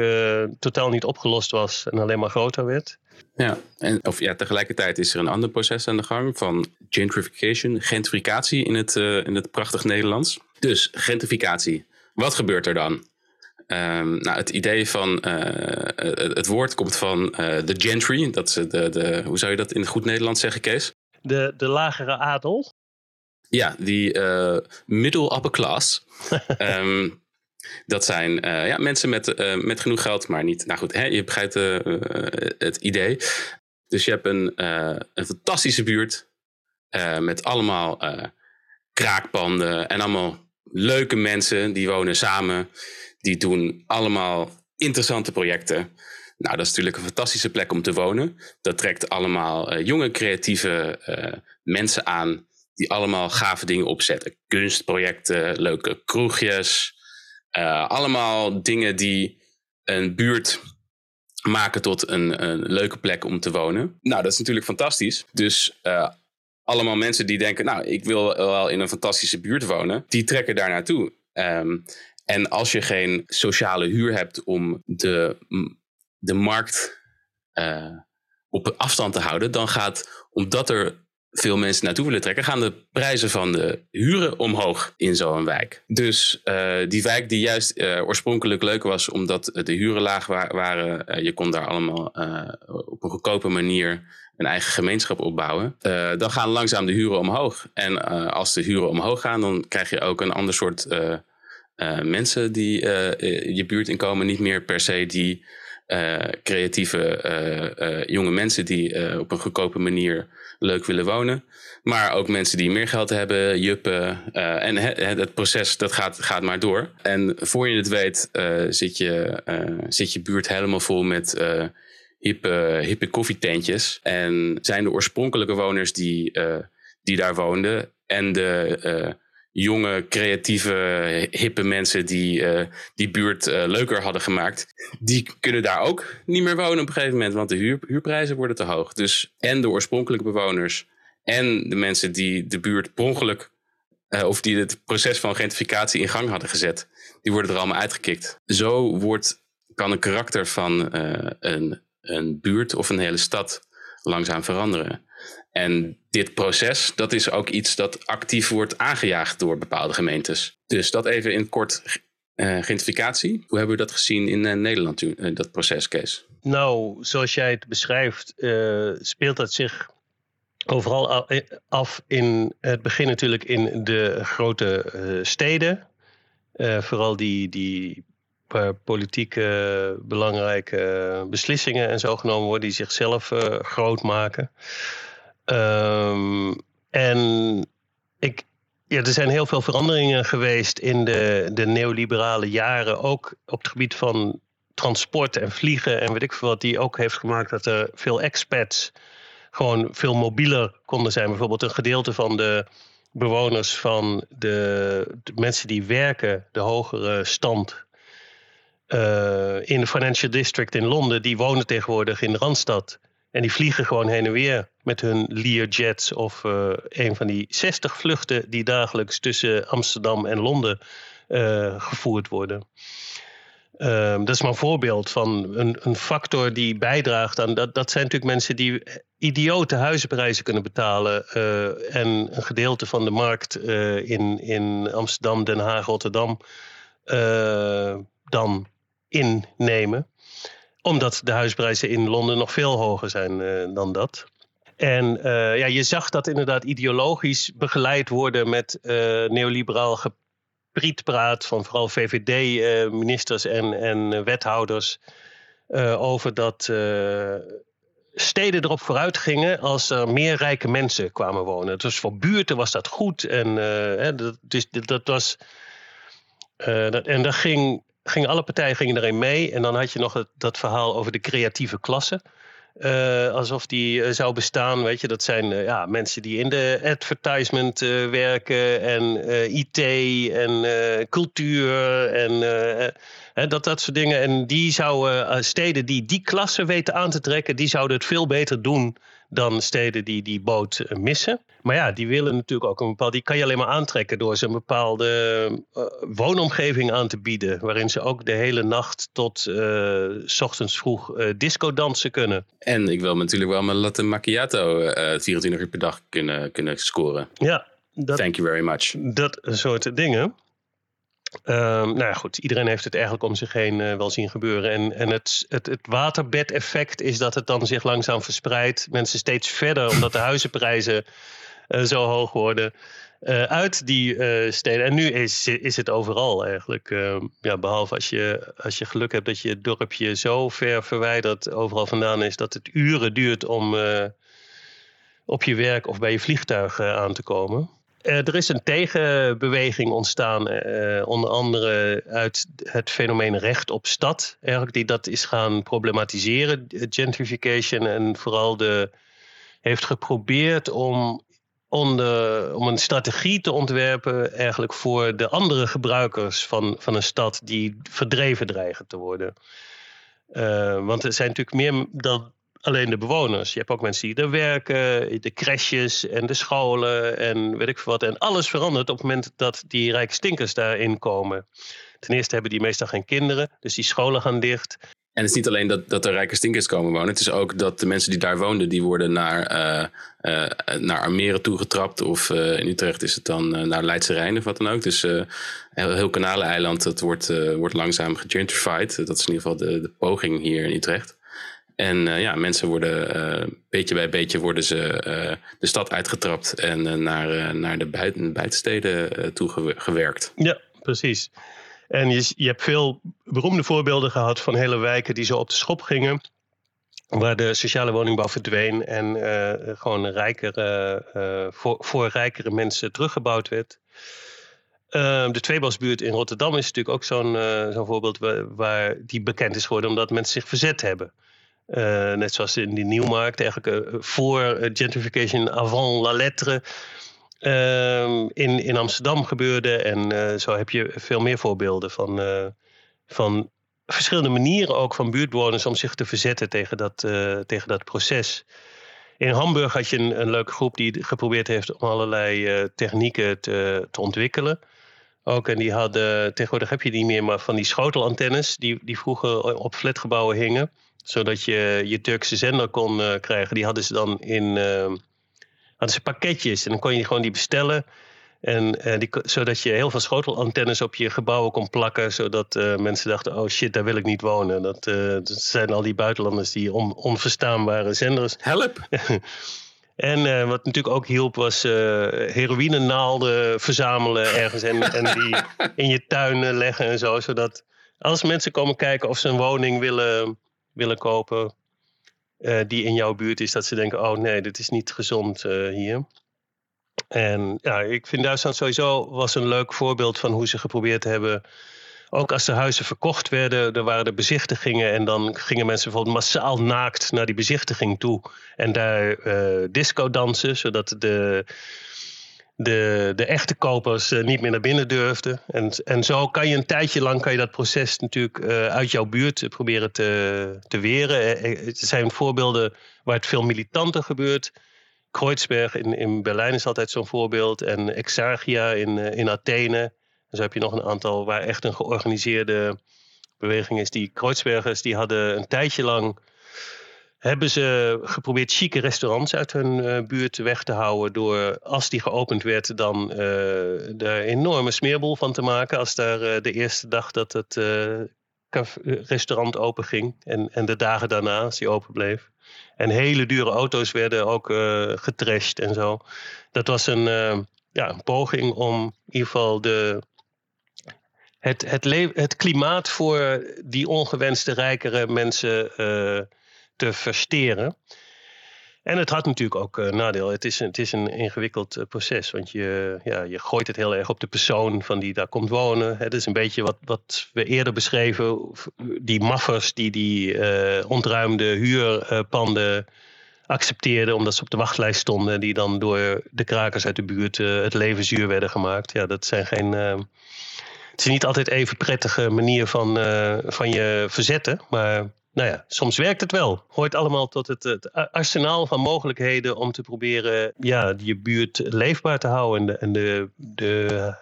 totaal niet opgelost was en alleen maar groter werd. Ja, en of, ja, tegelijkertijd is er een ander proces aan de gang van gentrification, gentrificatie in het, in het prachtig Nederlands. Dus gentrificatie. Wat gebeurt er dan? Um, nou, het idee van uh, het, woord komt van uh, de gentry. Dat is de, de, hoe zou je dat in goed Nederlands zeggen, Kees? De, de lagere adel. Ja, die uh, middle upper class. um, dat zijn ja, mensen met, met genoeg geld, maar niet. Nou goed, hè, je begrijpt het idee. Dus je hebt een, een fantastische buurt met allemaal kraakpanden en allemaal leuke mensen, die wonen samen. Die doen allemaal interessante projecten. Nou, dat is natuurlijk een fantastische plek om te wonen. Dat trekt allemaal uh, jonge, creatieve uh, mensen aan die allemaal gave dingen opzetten. Kunstprojecten, leuke kroegjes. allemaal dingen die een buurt maken tot een, een, leuke plek om te wonen. Nou, dat is natuurlijk fantastisch. Dus allemaal mensen die denken, nou, ik wil wel in een fantastische buurt wonen, die trekken daar naartoe. Um, en als je geen sociale huur hebt om de, de markt uh, op afstand te houden, dan gaat, omdat er veel mensen naartoe willen trekken, gaan de prijzen van de huren omhoog in zo'n wijk. Dus uh, die wijk die juist uh, oorspronkelijk leuk was omdat de huren laag wa waren, je kon daar allemaal op een goedkope manier een eigen gemeenschap opbouwen, dan gaan langzaam de huren omhoog. En als de huren omhoog gaan, dan krijg je ook een ander soort uh, mensen die uh, je buurt inkomen, niet meer per se die creatieve jonge mensen die op een goedkope manier leuk willen wonen. Maar ook mensen die meer geld hebben, juppen. en het, het, proces dat gaat, gaat maar door. En voor je het weet zit, je, zit je buurt helemaal vol met hippe, hippe koffietentjes. En zijn de oorspronkelijke woners die, die daar woonden en de jonge, creatieve, hippe mensen die uh, die buurt uh, leuker hadden gemaakt, die kunnen daar ook niet meer wonen op een gegeven moment, want de huur, huurprijzen worden te hoog. Dus en de oorspronkelijke bewoners en de mensen die de buurt per ongeluk uh, of die het proces van gentrificatie in gang hadden gezet, die worden er allemaal uitgekikt. Zo wordt, kan een karakter van een, een buurt of een hele stad langzaam veranderen. En dit proces, dat is ook iets dat actief wordt aangejaagd door bepaalde gemeentes. Dus dat even in kort uh, gentrificatie. Hoe hebben we dat gezien in uh, Nederland, uh, dat proces? Nou, zoals jij het beschrijft, speelt dat zich overal af in het begin natuurlijk in de grote steden. vooral die, die politieke belangrijke beslissingen en zo genomen worden, die zichzelf groot maken. Um, en ik, ja, er zijn heel veel veranderingen geweest in de, de neoliberale jaren, ook op het gebied van transport en vliegen en weet ik veel wat, die ook heeft gemaakt dat er veel expats gewoon veel mobieler konden zijn. Bijvoorbeeld een gedeelte van de bewoners van de, mensen die werken, de hogere stand. Uh, in de Financial District in Londen, die wonen tegenwoordig in de Randstad. En die vliegen gewoon heen en weer met hun Learjets of uh, een van die 60 vluchten die dagelijks tussen Amsterdam en Londen uh, gevoerd worden. Um, dat is maar een voorbeeld van een, een factor die bijdraagt aan dat. Dat zijn natuurlijk mensen die idiote huizenprijzen kunnen betalen. Uh, en een gedeelte van de markt in, in Amsterdam, Den Haag, Rotterdam dan innemen omdat de huisprijzen in Londen nog veel hoger zijn uh, dan dat. En uh, ja, je zag dat inderdaad ideologisch begeleid worden met uh, neoliberaal geprietpraat van vooral VVD-ministers en, en wethouders over dat steden erop vooruit gingen als er meer rijke mensen kwamen wonen. Dus voor buurten was dat goed en dat, dus, dat was. dat, en dat ging gingen alle partijen gingen erin mee. En dan had je nog het, dat verhaal over de creatieve klasse. Uh, alsof die uh, zou bestaan, weet je. Dat zijn uh, ja, mensen die in de advertisement werken en IT en cultuur en dat, dat soort dingen. En die zouden steden die die klasse weten aan te trekken, die zouden het veel beter doen dan steden die die boot missen. Maar ja, die willen natuurlijk ook een bepaalde. Die kan je alleen maar aantrekken door ze een bepaalde uh, woonomgeving aan te bieden. Waarin ze ook de hele nacht tot uh, s ochtends vroeg uh, disco dansen kunnen. En ik wil natuurlijk wel mijn latte macchiato 24 uur per dag kunnen, kunnen scoren. Ja. Dat, Thank you very much. Dat soort dingen. Um, nou ja, goed, iedereen heeft het eigenlijk om zich heen uh, wel zien gebeuren. En, en het, het, het waterbedeffect is dat het dan zich langzaam verspreidt. Mensen steeds verder, omdat de huizenprijzen uh, zo hoog worden. Uh, uit die steden. En nu is, is het overal eigenlijk. Ehm, ja, behalve als je, als je geluk hebt dat je dorpje zo ver verwijderd overal vandaan is dat het uren duurt om op je werk of bij je vliegtuig aan te komen. Uh, er is een tegenbeweging ontstaan, uh, onder andere uit het fenomeen recht op stad, eigenlijk, die dat is gaan problematiseren, gentrification, en vooral de, heeft geprobeerd om onder, om een strategie te ontwerpen eigenlijk voor de andere gebruikers van, van een stad die verdreven dreigen te worden. Want er zijn natuurlijk meer dan alleen de bewoners. Je hebt ook mensen die er werken, de crèches en de scholen en weet ik veel wat. En alles verandert op het moment dat die rijke stinkers daarin komen. Ten eerste hebben die meestal geen kinderen, dus die scholen gaan dicht. En het is niet alleen dat, dat er rijke stinkers komen wonen. Het is ook dat de mensen die daar woonden, die worden naar, uh, uh, naar toegetrapt. Of uh, in Utrecht is het dan naar Leidse Rijn of wat dan ook. Dus heel, heel Kanaleiland, dat wordt, wordt langzaam gegentrified. Dat is in ieder geval de poging hier in Utrecht. En ja, mensen worden beetje bij beetje worden ze de stad uitgetrapt en naar, naar de buiten, buitensteden toe gewerkt. Ja, precies. En je, je hebt veel beroemde voorbeelden gehad van hele wijken die zo op de schop gingen. Waar de sociale woningbouw verdween en uh, gewoon rijkere, uh, voor, voor rijkere mensen teruggebouwd werd. Uh, de Tweebosbuurt in Rotterdam is natuurlijk ook zo'n zo'n voorbeeld waar, waar, die bekend is geworden omdat mensen zich verzet hebben. Net zoals in die Nieuwmarkt, eigenlijk voor gentrification avant la lettre Ehm, in, in Amsterdam gebeurde. En zo heb je veel meer voorbeelden van, van verschillende manieren ook van buurtbewoners om zich te verzetten tegen dat, tegen dat proces. In Hamburg had je een, een leuke groep die geprobeerd heeft om allerlei technieken te, te ontwikkelen. Ook, en die hadden, tegenwoordig heb je niet meer, maar van die schotelantennes die, die vroeger op flatgebouwen hingen. Zodat je je Turkse zender kon krijgen. Die hadden ze dan in ehm, hadden ze pakketjes en dan kon je gewoon die bestellen. En uh, die, zodat je heel veel schotelantennes op je gebouwen kon plakken. Zodat uh, mensen dachten, oh shit, daar wil ik niet wonen. Dat, uh, dat zijn al die buitenlanders die on, onverstaanbare zenders. Help! en wat natuurlijk ook hielp was heroïnenaalden verzamelen ergens. En, en die in je tuin leggen en zo. Zodat als mensen komen kijken of ze een woning willen, willen kopen uh, die in jouw buurt is, dat ze denken: oh nee, dit is niet gezond uh, hier. En ja, ik vind Duitsland sowieso was een leuk voorbeeld van hoe ze geprobeerd hebben. Ook als de huizen verkocht werden, er waren de bezichtigingen en dan gingen mensen bijvoorbeeld massaal naakt naar die bezichtiging toe en daar uh, disco dansen, zodat de, de, de echte kopers uh, niet meer naar binnen durfden. En, en zo kan je een tijdje lang kan je dat proces natuurlijk uh, uit jouw buurt proberen te, te weren. Er zijn voorbeelden waar het veel militanter gebeurt. Kreuzberg in, in Berlijn is altijd zo'n voorbeeld. En Exarchia in, in Athene. En zo heb je nog een aantal waar echt een georganiseerde beweging is. Die Kreuzbergers die hadden een tijdje lang hebben ze geprobeerd chique restaurants uit hun uh, buurt weg te houden. Door, als die geopend werd, dan uh, er enorme smeerbol van te maken. Als daar uh, de eerste dag dat het restaurant open ging. En, en de dagen daarna, als die open bleef. En hele dure auto's werden ook getrashed en zo. Dat was een, ja, een poging om in ieder geval de, het, het, het klimaat voor die ongewenste rijkere mensen te versteren. En het had natuurlijk ook uh, nadeel. Het is, het is een ingewikkeld uh, proces. Want je, ja, je gooit het heel erg op de persoon van die daar komt wonen. Het is een beetje wat, wat we eerder beschreven. Die maffers die die uh, ontruimde huurpanden accepteerden. Omdat ze op de wachtlijst stonden. Die dan door de krakers uit de buurt het leven zuur werden gemaakt. Ja, dat zijn geen... het is niet altijd even prettige manier van, van je verzetten. Maar nou ja, soms werkt het wel. Hoort allemaal tot het, het, arsenaal van mogelijkheden om te proberen ja, je buurt leefbaar te houden en de, en de, de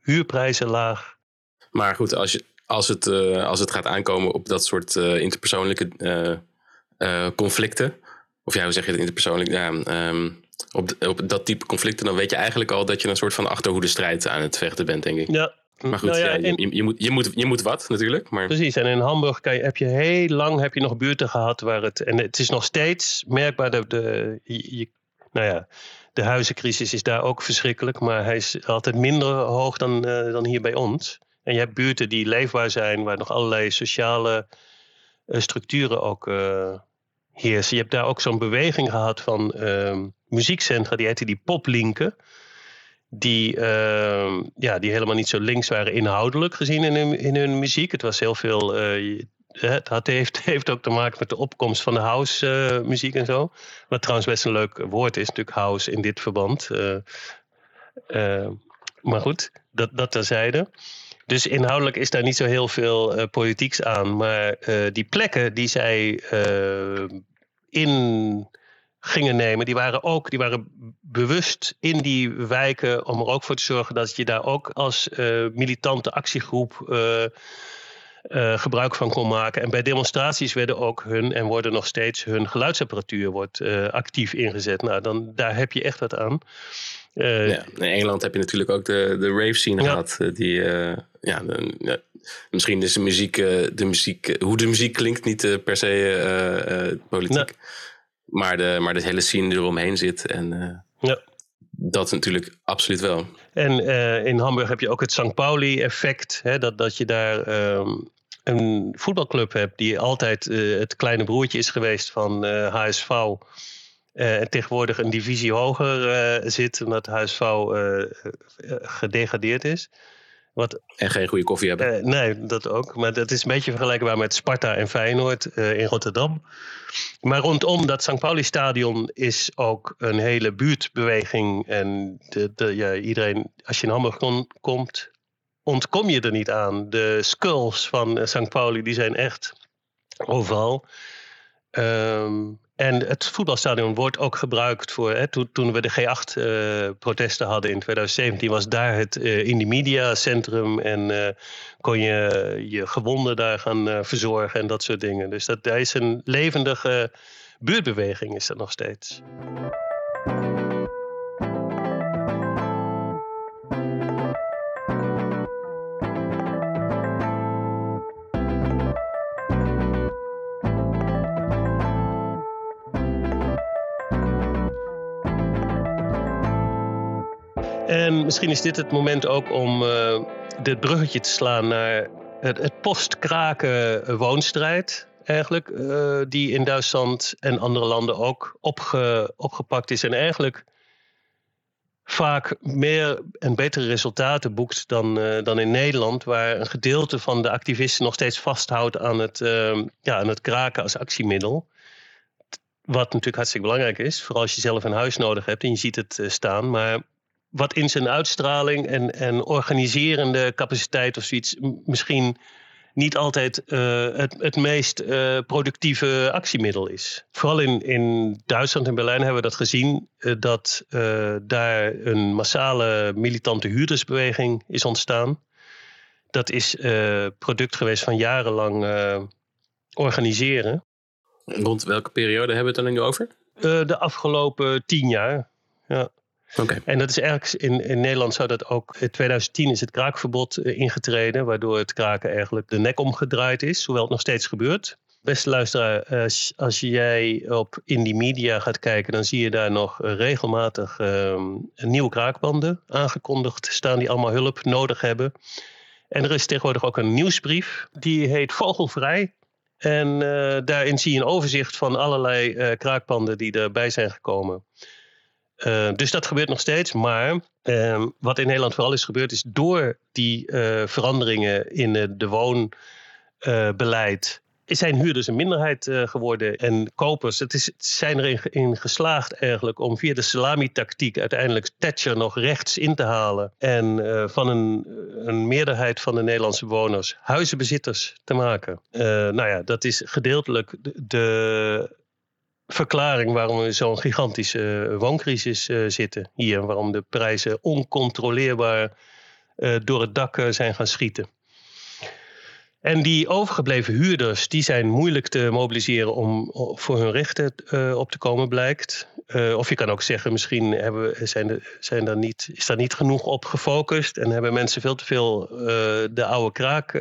huurprijzen laag. Maar goed, als, je, als, het, uh, als het gaat aankomen op dat soort uh, interpersoonlijke uh, conflicten, of ja, hoe zeg je het interpersoonlijk? Ja, um, op, op dat type conflicten, dan weet je eigenlijk al dat je een soort van achterhoede strijd aan het vechten bent, denk ik. Ja, maar goed, nou ja, je, je, moet, je, moet, je moet wat natuurlijk. Maar... Precies, en in Hamburg kan je, heb je heel lang heb je nog buurten gehad waar het. En het is nog steeds merkbaar dat de. Je, nou ja, de huizencrisis is daar ook verschrikkelijk, maar hij is altijd minder hoog dan, uh, dan hier bij ons. En je hebt buurten die leefbaar zijn, waar nog allerlei sociale uh, structuren ook uh, heersen. Je hebt daar ook zo'n beweging gehad van ehm, muziekcentra, die heette die poplinken die, uh, ja, die helemaal niet zo links waren inhoudelijk gezien in hun, in hun muziek. Het was heel veel uh, het heeft, heeft ook te maken met de opkomst van de house uh, muziek en zo. Wat trouwens best een leuk woord is, natuurlijk house in dit verband. maar goed, dat, dat terzijde. Dus inhoudelijk is daar niet zo heel veel politieks aan. Maar die plekken die zij in gingen nemen, die waren ook die waren bewust in die wijken om er ook voor te zorgen dat je daar ook als militante actiegroep gebruik van kon maken. En bij demonstraties werden ook hun en worden nog steeds hun geluidsapparatuur wordt, actief ingezet. Nou, dan, daar heb je echt wat aan. Ja, in Engeland heb je natuurlijk ook de, de rave scene gehad. Die, ja, de, misschien is de muziek, de muziek hoe de muziek klinkt niet per se politiek. Maar, de, maar de hele scene die eromheen zit. En ja. dat natuurlijk absoluut wel. En in Hamburg heb je ook het St. Pauli-effect. Dat, dat je daar um, een voetbalclub hebt die altijd het kleine broertje is geweest van HSV. Uh, tegenwoordig een divisie hoger zit, omdat HSV gedegradeerd is. Wat, en geen goede koffie hebben. nee, dat ook. Maar dat is een beetje vergelijkbaar met Sparta en Feyenoord in Rotterdam. Maar rondom dat St. Pauli-stadion is ook een hele buurtbeweging. En de, de, ja, iedereen, als je in Hamburg komt, ontkom je er niet aan. De skulls van St. Pauli die zijn echt overal. Um, en het voetbalstadion wordt ook gebruikt voor. Hè, toen, toen, we de G8-protesten uh, hadden in 2017, was daar het uh, Indie Media Centrum. En uh, kon je je gewonden daar gaan verzorgen en dat soort dingen. Dus dat, dat is een levendige buurtbeweging, is dat nog steeds. Misschien is dit het moment ook om uh, dit bruggetje te slaan naar het, het postkraken woonstrijd. Eigenlijk, uh, die in Duitsland en andere landen ook opge, opgepakt is. En eigenlijk vaak meer en betere resultaten boekt dan, uh, dan in Nederland, waar een gedeelte van de activisten nog steeds vasthoudt aan het, ja, aan het kraken als actiemiddel. Wat natuurlijk hartstikke belangrijk is, vooral als je zelf een huis nodig hebt en je ziet het staan. Maar wat in zijn uitstraling en, en organiserende capaciteit of zoiets misschien niet altijd uh, het, het meest uh, productieve actiemiddel is. Vooral in, in Duitsland en Berlijn hebben we dat gezien, uh, dat daar een massale militante huurdersbeweging is ontstaan. Dat is product geweest van jarenlang organiseren. Rond welke periode hebben we het dan nu over? de afgelopen tien jaar. Ja. En dat is eigenlijk in, in Nederland zou dat ook. In 2010 is het kraakverbod eh, ingetreden, waardoor het kraken eigenlijk de nek omgedraaid is, hoewel het nog steeds gebeurt. Beste luisteraar, als, als jij op Indie Media gaat kijken, dan zie je daar nog regelmatig uh, nieuwe kraakbanden aangekondigd staan die allemaal hulp nodig hebben. En er is tegenwoordig ook een nieuwsbrief, die heet Vogelvrij. En daarin zie je een overzicht van allerlei uh, kraakpanden die erbij zijn gekomen. Uh, dus dat gebeurt nog steeds. Maar uh, wat in Nederland vooral is gebeurd, is door die uh, veranderingen in de woonbeleid. zijn huurders een minderheid geworden en kopers. Het, is, zijn erin in geslaagd eigenlijk om via de salami-tactiek uiteindelijk Thatcher nog rechts in te halen. En van een, een, meerderheid van de Nederlandse bewoners huizenbezitters te maken. nou ja, dat is gedeeltelijk de, de verklaring waarom we zo'n gigantische eh, wooncrisis uh, zitten hier. Waarom de prijzen oncontroleerbaar uh, door het dak zijn gaan schieten. En die overgebleven huurders die zijn moeilijk te mobiliseren om voor hun rechten op te komen, blijkt. of je kan ook zeggen, misschien hebben, zijn, er, zijn er niet, is daar niet genoeg op gefocust en hebben mensen veel te veel de oude kraak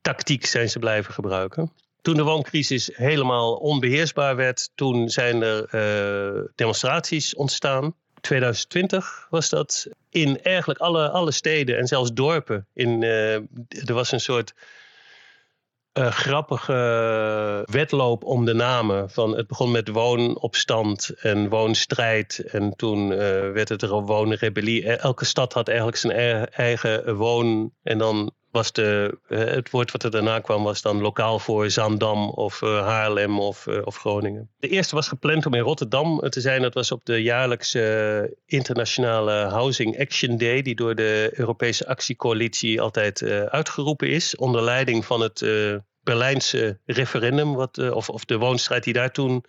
tactiek zijn ze blijven gebruiken. Toen de wooncrisis helemaal onbeheersbaar werd, toen zijn er uh, demonstraties ontstaan. 2020 was dat. In eigenlijk alle, alle steden en zelfs dorpen. In, uh, er was een soort uh, grappige wedloop om de namen. Van, het begon met woonopstand en woonstrijd. En toen werd het er woonrebellie. Elke stad had eigenlijk zijn eigen woon. En dan was de, het woord wat er daarna kwam was dan lokaal voor Zaandam of Haarlem of, of Groningen. De eerste was gepland om in Rotterdam te zijn. Dat was op de jaarlijkse internationale Housing Action Day, die door de Europese Actiecoalitie altijd uitgeroepen is, onder leiding van het Berlijnse referendum, wat, of, of de woonstrijd die daar toen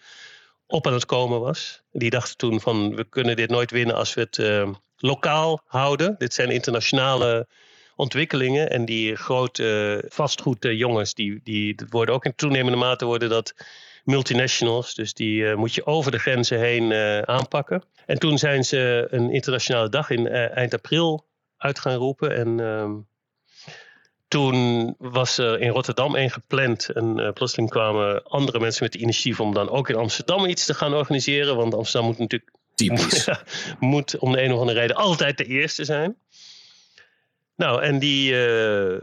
op aan het komen was. Die dachten toen van we kunnen dit nooit winnen als we het lokaal houden. Dit zijn internationale ontwikkelingen en die grote vastgoedjongens die, die worden ook in toenemende mate worden dat multinationals. Dus die uh, moet je over de grenzen heen aanpakken. En toen zijn ze een internationale dag in eind april uit gaan roepen en ehm, toen was er in Rotterdam één gepland. En plotseling kwamen andere mensen met het initiatief om dan ook in Amsterdam iets te gaan organiseren. Want Amsterdam moet natuurlijk. Typisch. moet om de een of andere reden altijd de eerste zijn. Nou, en die. Uh,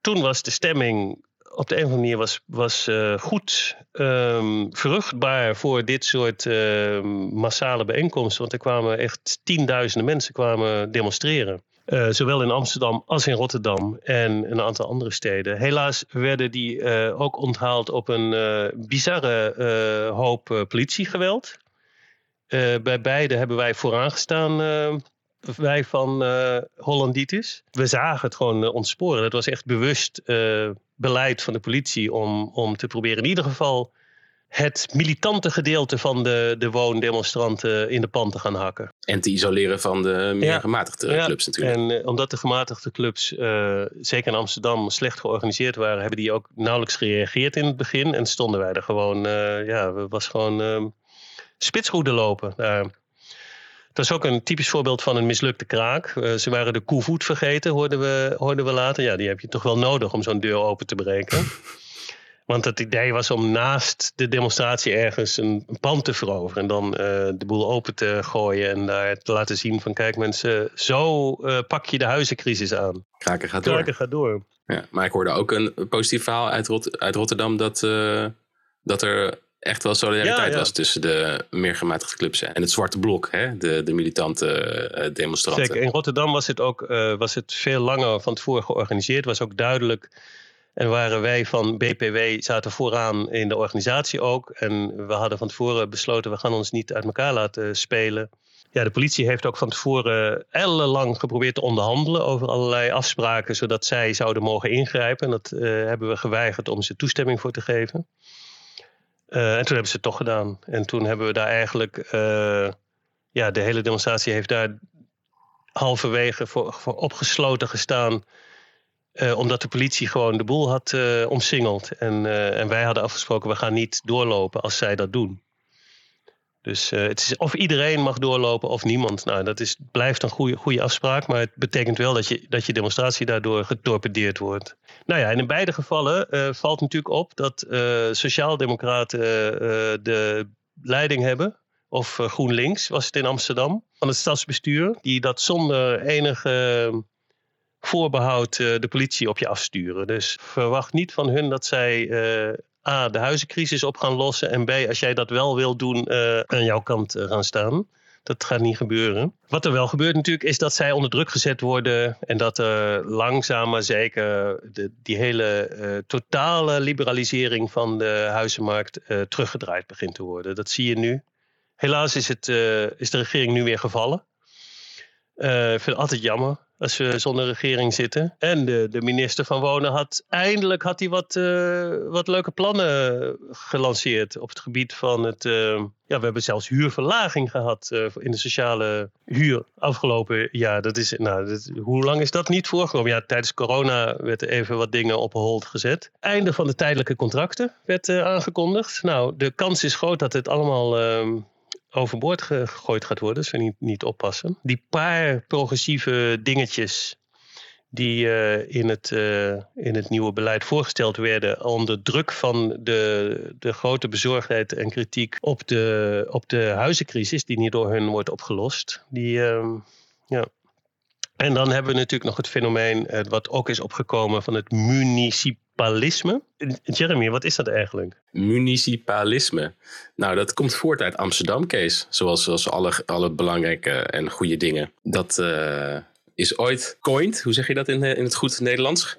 toen was de stemming op de een of andere manier was, was uh, goed um, vruchtbaar voor dit soort uh, massale bijeenkomsten. Want er kwamen echt tienduizenden mensen kwamen demonstreren. Uh, zowel in Amsterdam als in Rotterdam en een aantal andere steden. Helaas werden die ook onthaald op een bizarre hoop politiegeweld. bij beide hebben wij vooraan gestaan, wij van Hollanditis. We zagen het gewoon ontsporen. Het was echt bewust beleid van de politie om, om te proberen in ieder geval het militante gedeelte van de, de woondemonstranten in de pan te gaan hakken. En te isoleren van de meer gematigde clubs natuurlijk. En uh, omdat de gematigde clubs, uh, zeker in Amsterdam, slecht georganiseerd waren, hebben die ook nauwelijks gereageerd in het begin. En stonden wij er gewoon, uh, ja, we was gewoon ehm, spitsroede lopen. Dat is ook een typisch voorbeeld van een mislukte kraak. ze waren de koevoet vergeten, hoorden we, hoorden we later. Ja, die heb je toch wel nodig om zo'n deur open te breken. Want het idee was om naast de demonstratie ergens een, pand te veroveren. En dan uh, de boel open te gooien. En daar te laten zien van kijk mensen, zo uh, pak je de huizencrisis aan. Kraken gaat door. Kraken gaat door. Ja, maar ik hoorde ook een positief verhaal uit, Rot uit Rotterdam. Dat, uh, dat er echt wel solidariteit was tussen de meer gematigde clubs en het zwarte blok, hè? De, de militante demonstranten. Zeker, in Rotterdam was het ook was het veel langer van tevoren georganiseerd. was ook duidelijk en waren wij van BPW zaten vooraan in de organisatie ook. En we hadden van tevoren besloten, we gaan ons niet uit elkaar laten spelen. Ja, de politie heeft ook van tevoren ellenlang geprobeerd te onderhandelen over allerlei afspraken, zodat zij zouden mogen ingrijpen. En dat uh, hebben we geweigerd om ze toestemming voor te geven. Uh, en toen hebben ze het toch gedaan. En toen hebben we daar eigenlijk, uh, ja, de hele demonstratie heeft daar halverwege voor, opgesloten gestaan. Uh, omdat de politie gewoon de boel had omsingeld. En, en wij hadden afgesproken, we gaan niet doorlopen als zij dat doen. Dus het is of iedereen mag doorlopen of niemand. Nou, dat is, blijft een goede, goede afspraak. Maar het betekent wel dat je, dat je demonstratie daardoor getorpedeerd wordt. Nou ja, en in beide gevallen valt natuurlijk op dat Sociaaldemocraten de leiding hebben. Of GroenLinks was het in Amsterdam. Van het stadsbestuur. Die dat zonder enige voorbehoud de politie op je afsturen. Dus verwacht niet van hun dat zij A, de huizencrisis op gaan lossen. En B, als jij dat wel wil doen, uh, aan jouw kant gaan staan. Dat gaat niet gebeuren. Wat er wel gebeurt natuurlijk is dat zij onder druk gezet worden. En dat er langzaam maar zeker de, die hele totale liberalisering van de huizenmarkt teruggedraaid begint te worden. Dat zie je nu. Helaas is, het, is de regering nu weer gevallen. ik vind het altijd jammer als we zonder regering zitten. En de, de minister van Wonen had eindelijk had hij wat, uh, wat leuke plannen gelanceerd op het gebied van het. Uh, ja, we hebben zelfs huurverlaging gehad uh, in de sociale huur afgelopen jaar. Dat is, nou, dat, hoe lang is dat niet voorgekomen? Ja, tijdens corona werd er even wat dingen op hold gezet. Einde van de tijdelijke contracten werd aangekondigd. Nou, de kans is groot dat het allemaal ehm, overboord gegooid gaat worden, als we niet, niet oppassen. Die paar progressieve dingetjes die uh, in, het, uh, in het nieuwe beleid voorgesteld werden onder druk van de, de grote bezorgdheid en kritiek op de, op de huizencrisis, die niet door hun wordt opgelost. Die, uh, ja. En dan hebben we natuurlijk nog het fenomeen, eh, wat ook is opgekomen van het municipalisme. Jeremy, wat is dat eigenlijk? Municipalisme. Nou, dat komt voort uit Amsterdam, Kees. Zoals, zoals alle, alle belangrijke en goede dingen. Dat, uh, is ooit coined. Hoe zeg je dat in, in het goed Nederlands?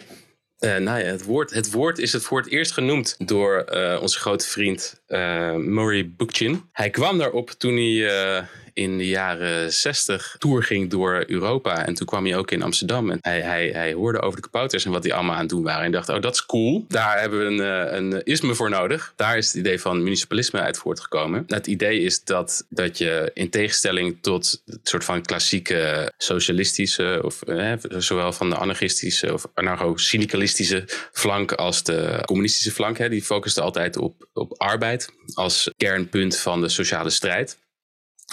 Uh, nou ja, het woord, het woord is het voor het eerst genoemd door onze grote vriend uh, Murray Bookchin. Hij kwam daarop toen hij in de jaren 60 tour ging door Europa. En toen kwam hij ook in Amsterdam. En hij, hij, hij hoorde over de kapouters en wat die allemaal aan het doen waren. En dacht, oh, dat is cool. Daar hebben we een, een isme voor nodig. Daar is het idee van municipalisme uit voortgekomen. Het idee is dat, dat je in tegenstelling tot het soort van klassieke socialistische... of eh, zowel van de anarchistische of anarcho-syndicalistische flank als de communistische flank... Hè, die focuste altijd op, op arbeid als kernpunt van de sociale strijd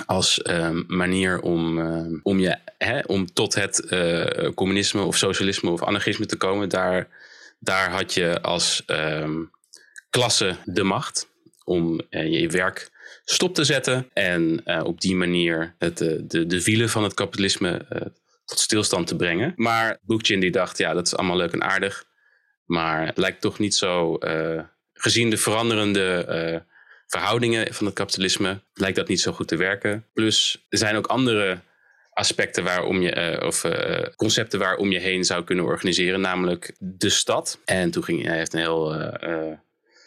als uh, manier om, uh, om, je, hè, om tot het uh, communisme of socialisme of anarchisme te komen. Daar, daar had je als um, klasse de macht om je werk stop te zetten en op die manier het, de, de wielen van het kapitalisme tot stilstand te brengen. Maar Bookchin die dacht, ja, dat is allemaal leuk en aardig, maar het lijkt toch niet zo, gezien de veranderende verhoudingen van het kapitalisme lijkt dat niet zo goed te werken. Plus er zijn ook andere aspecten waarom je, uh, of uh, concepten waarom je heen zou kunnen organiseren, namelijk de stad. En toen ging hij heeft een heel,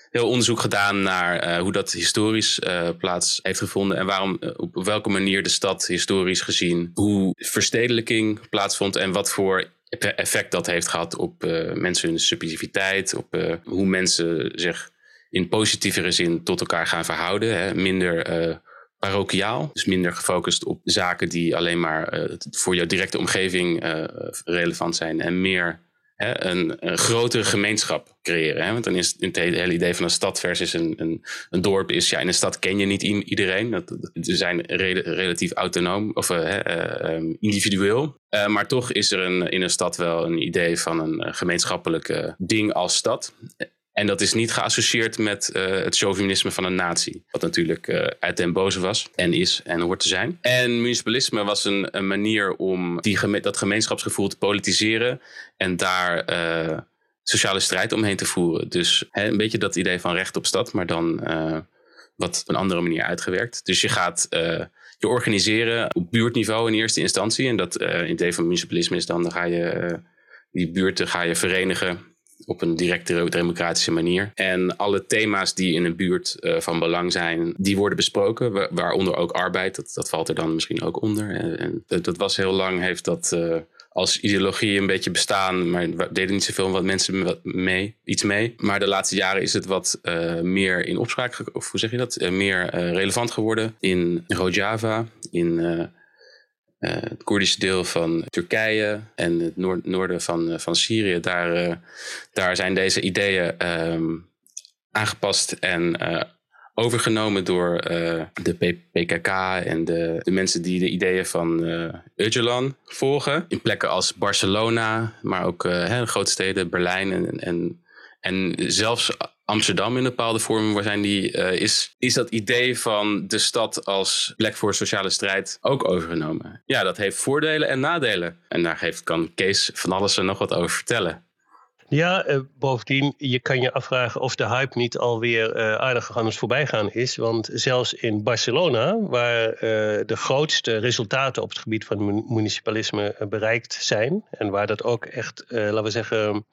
heel onderzoek gedaan naar hoe dat historisch plaats heeft gevonden en waarom, op welke manier de stad historisch gezien, hoe verstedelijking plaatsvond en wat voor effect dat heeft gehad op mensen hun subjectiviteit, op hoe mensen zich in positievere zin tot elkaar gaan verhouden. Hè? Minder uh, parochiaal, dus minder gefocust op zaken die alleen maar uh, voor jouw directe omgeving uh, relevant zijn. En meer hè, een, een, grotere gemeenschap creëren. Hè? Want dan is het hele idee van een stad versus een, een, dorp is, ja, in een stad ken je niet iedereen. Dat, ze zijn relatief autonoom of um, individueel. maar toch is er een, in een stad wel een idee van een gemeenschappelijk ding als stad. En dat is niet geassocieerd met uh, het chauvinisme van een natie. Wat natuurlijk uh, uit den boze was en is en hoort te zijn. En municipalisme was een, een manier om die, dat gemeenschapsgevoel te politiseren. En daar uh, sociale strijd omheen te voeren. Dus hè, een beetje dat idee van recht op stad, maar dan wat op een andere manier uitgewerkt. Dus je gaat je organiseren op buurtniveau in eerste instantie. En dat idee van municipalisme is dan, dan ga je die buurten ga je verenigen op een directe democratische manier. En alle thema's die in een buurt uh, van belang zijn, die worden besproken, waaronder ook arbeid. Dat, dat valt er dan misschien ook onder. En, en dat, was heel lang, heeft dat uh, als ideologie een beetje bestaan, maar deden niet zoveel wat mensen mee, iets mee. Maar de laatste jaren is het wat uh, meer in opspraak, of hoe zeg je dat, meer relevant geworden in Rojava, in het Koerdische deel van Turkije en het noorden van, uh, van Syrië, daar, uh, daar zijn deze ideeën um, aangepast en overgenomen door de PKK en de, de mensen die de ideeën van Öcalan volgen. In plekken als Barcelona, maar ook hè, grote steden, Berlijn en, en, en zelfs Amsterdam in bepaalde vorm zijn die, uh, is, is dat idee van de stad als plek voor sociale strijd ook overgenomen. Ja, dat heeft voordelen en nadelen. En daar heeft, kan Kees van alles er nog wat over vertellen. Ja, uh, bovendien, je kan je afvragen of de hype niet alweer uh, aardig aan ons voorbijgaan is. Want zelfs in Barcelona, waar de grootste resultaten op het gebied van municipalisme bereikt zijn. En waar dat ook echt, laten we zeggen,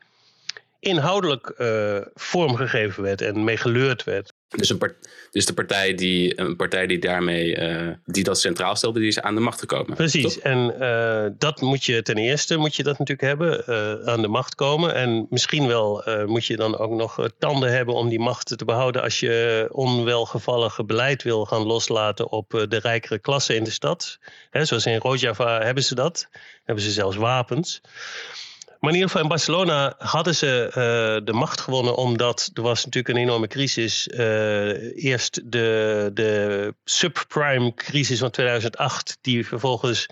inhoudelijk uh, vormgegeven werd en mee geleurd werd. Dus, een dus de partij die, een partij die daarmee uh, die dat centraal stelde, die is aan de macht gekomen. Precies. En uh, dat moet je ten eerste moet je dat natuurlijk hebben, aan de macht komen. En misschien wel moet je dan ook nog tanden hebben om die macht te behouden als je onwelgevallige beleid wil gaan loslaten op de rijkere klasse in de stad. He, zoals in Rojava hebben ze dat. Hebben ze zelfs wapens. Maar in ieder geval in Barcelona hadden ze uh, de macht gewonnen omdat er was natuurlijk een enorme crisis. Uh, eerst de, de subprime crisis van 2008 die vervolgens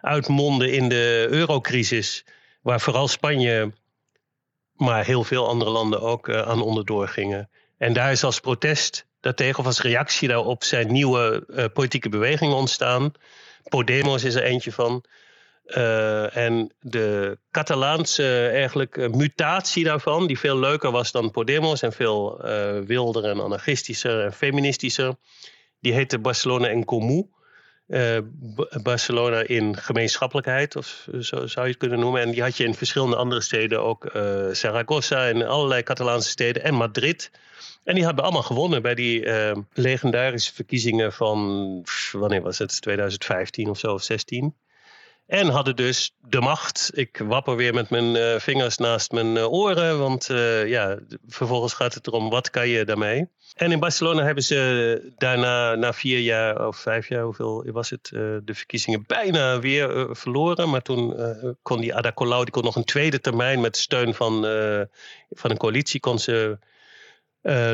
uitmondde in de eurocrisis. Waar vooral Spanje, maar heel veel andere landen ook uh, aan onderdoor gingen. En daar is als protest daartegen of als reactie daarop zijn nieuwe politieke bewegingen ontstaan. Podemos is er eentje van. Uh, en de Catalaanse eigenlijk uh, mutatie daarvan, die veel leuker was dan Podemos en veel wilder en anarchistischer en feministischer, die heette Barcelona en Comú. Barcelona in gemeenschappelijkheid, of zo zou je het kunnen noemen. En die had je in verschillende andere steden, ook Zaragoza en allerlei Catalaanse steden en Madrid. En die hebben allemaal gewonnen bij die legendarische verkiezingen van, wanneer was het, 2015 of zo, of 16. En hadden dus de macht. Ik wapper weer met mijn uh, vingers naast mijn uh, oren. Want uh, ja, vervolgens gaat het erom wat kan je daarmee. En in Barcelona hebben ze daarna, na vier jaar of vijf jaar, hoeveel was het, de verkiezingen bijna weer verloren. Maar toen kon die Ada Colau, die kon nog een tweede termijn met steun van, van een coalitie, kon ze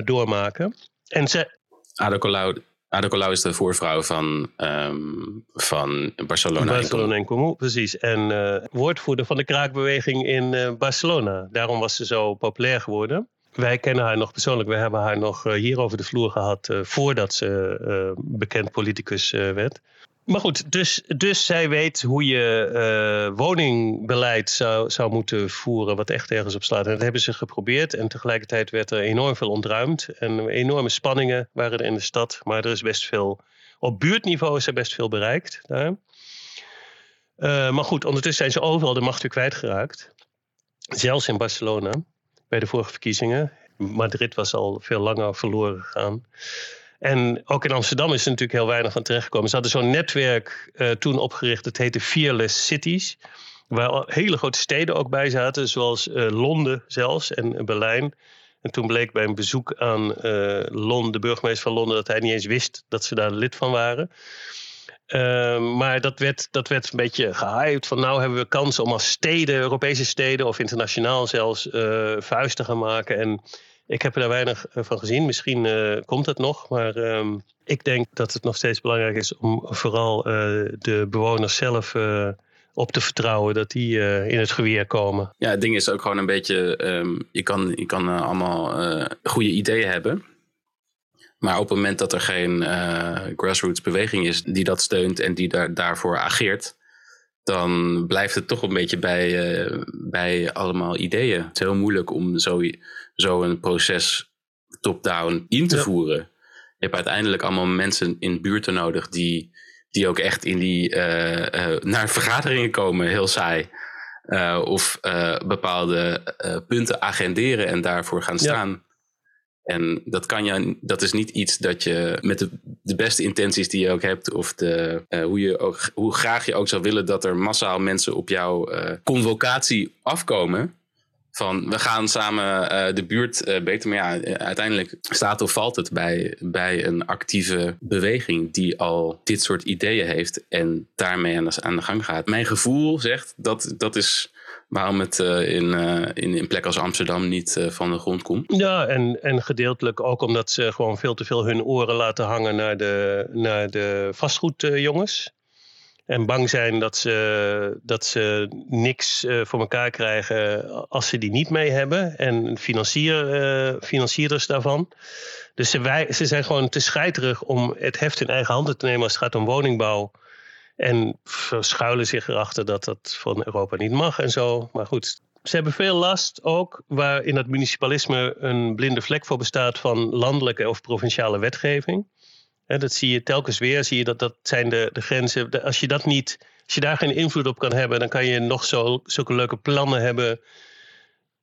doormaken. En ze, Ada Colau, Ada Colau is de voorvrouw van, um, van Barcelona. En Comú, precies. En uh, woordvoerder van de kraakbeweging in uh, Barcelona. Daarom was ze zo populair geworden. Wij kennen haar nog persoonlijk. We hebben haar nog uh, hier over de vloer gehad voordat ze bekend politicus werd. Maar goed, dus, dus zij weet hoe je uh, woningbeleid zou, zou moeten voeren, wat echt ergens op slaat. En dat hebben ze geprobeerd. En tegelijkertijd werd er enorm veel ontruimd. En enorme spanningen waren er in de stad. Maar er is best veel, op buurtniveau is er best veel bereikt. Uh, maar goed, ondertussen zijn ze overal de macht weer kwijtgeraakt. Zelfs in Barcelona, bij de vorige verkiezingen. Madrid was al veel langer verloren gegaan. En ook in Amsterdam is er natuurlijk heel weinig van terechtgekomen. Ze hadden zo'n netwerk uh, toen opgericht, dat heette Fearless Cities. Waar hele grote steden ook bij zaten, zoals uh, Londen zelfs en Berlijn. En toen bleek bij een bezoek aan Londen, de burgemeester van Londen, dat hij niet eens wist dat ze daar lid van waren. Uh, maar dat werd, dat werd een beetje gehyped. Van nou hebben we kans om als steden, Europese steden of internationaal zelfs, uh, vuist te gaan maken. En ik heb er weinig eh, van gezien. Misschien uh, komt het nog. Maar uh, ik denk dat het nog steeds belangrijk is om vooral uh, de bewoners zelf op te vertrouwen dat die in het geweer komen. Ja, het ding is ook gewoon een beetje. Um, je kan, je kan allemaal goede ideeën hebben. Maar op het moment dat er geen grassroots beweging is die dat steunt en die daar, daarvoor ageert, dan blijft het toch een beetje bij, bij allemaal ideeën. Het is heel moeilijk om zo zo een proces top-down in te voeren. Je hebt uiteindelijk allemaal mensen in buurten nodig die, die ook echt in die, uh, uh, naar vergaderingen komen, heel saai. Of bepaalde punten agenderen en daarvoor gaan staan. En dat, kan je, dat is niet iets dat je met de, de beste intenties die je ook hebt, of de, hoe, je ook, hoe graag je ook zou willen dat er massaal mensen op jouw convocatie afkomen van we gaan samen uh, de buurt beter. Maar ja, eh, uiteindelijk staat of valt het bij, bij een actieve beweging die al dit soort ideeën heeft en daarmee aan de, aan de gang gaat. Mijn gevoel zegt dat dat is waarom het uh, in, in een plek als Amsterdam niet van de grond komt. Ja, en, en gedeeltelijk ook omdat ze gewoon veel te veel hun oren laten hangen naar de, naar de vastgoedjongens. En bang zijn dat ze, dat ze niks voor elkaar krijgen als ze die niet mee hebben. En financier, financierders daarvan. Dus ze, wij, ze zijn gewoon te scheiterig om het heft in eigen handen te nemen als het gaat om woningbouw. En verschuilen zich erachter dat dat van Europa niet mag en zo. Maar goed, ze hebben veel last ook waar in het municipalisme een blinde vlek voor bestaat van landelijke of provinciale wetgeving dat zie je telkens weer. Zie je dat dat zijn de, de grenzen. Als je dat niet, als je daar geen invloed op kan hebben, dan kan je nog zo, zulke leuke plannen hebben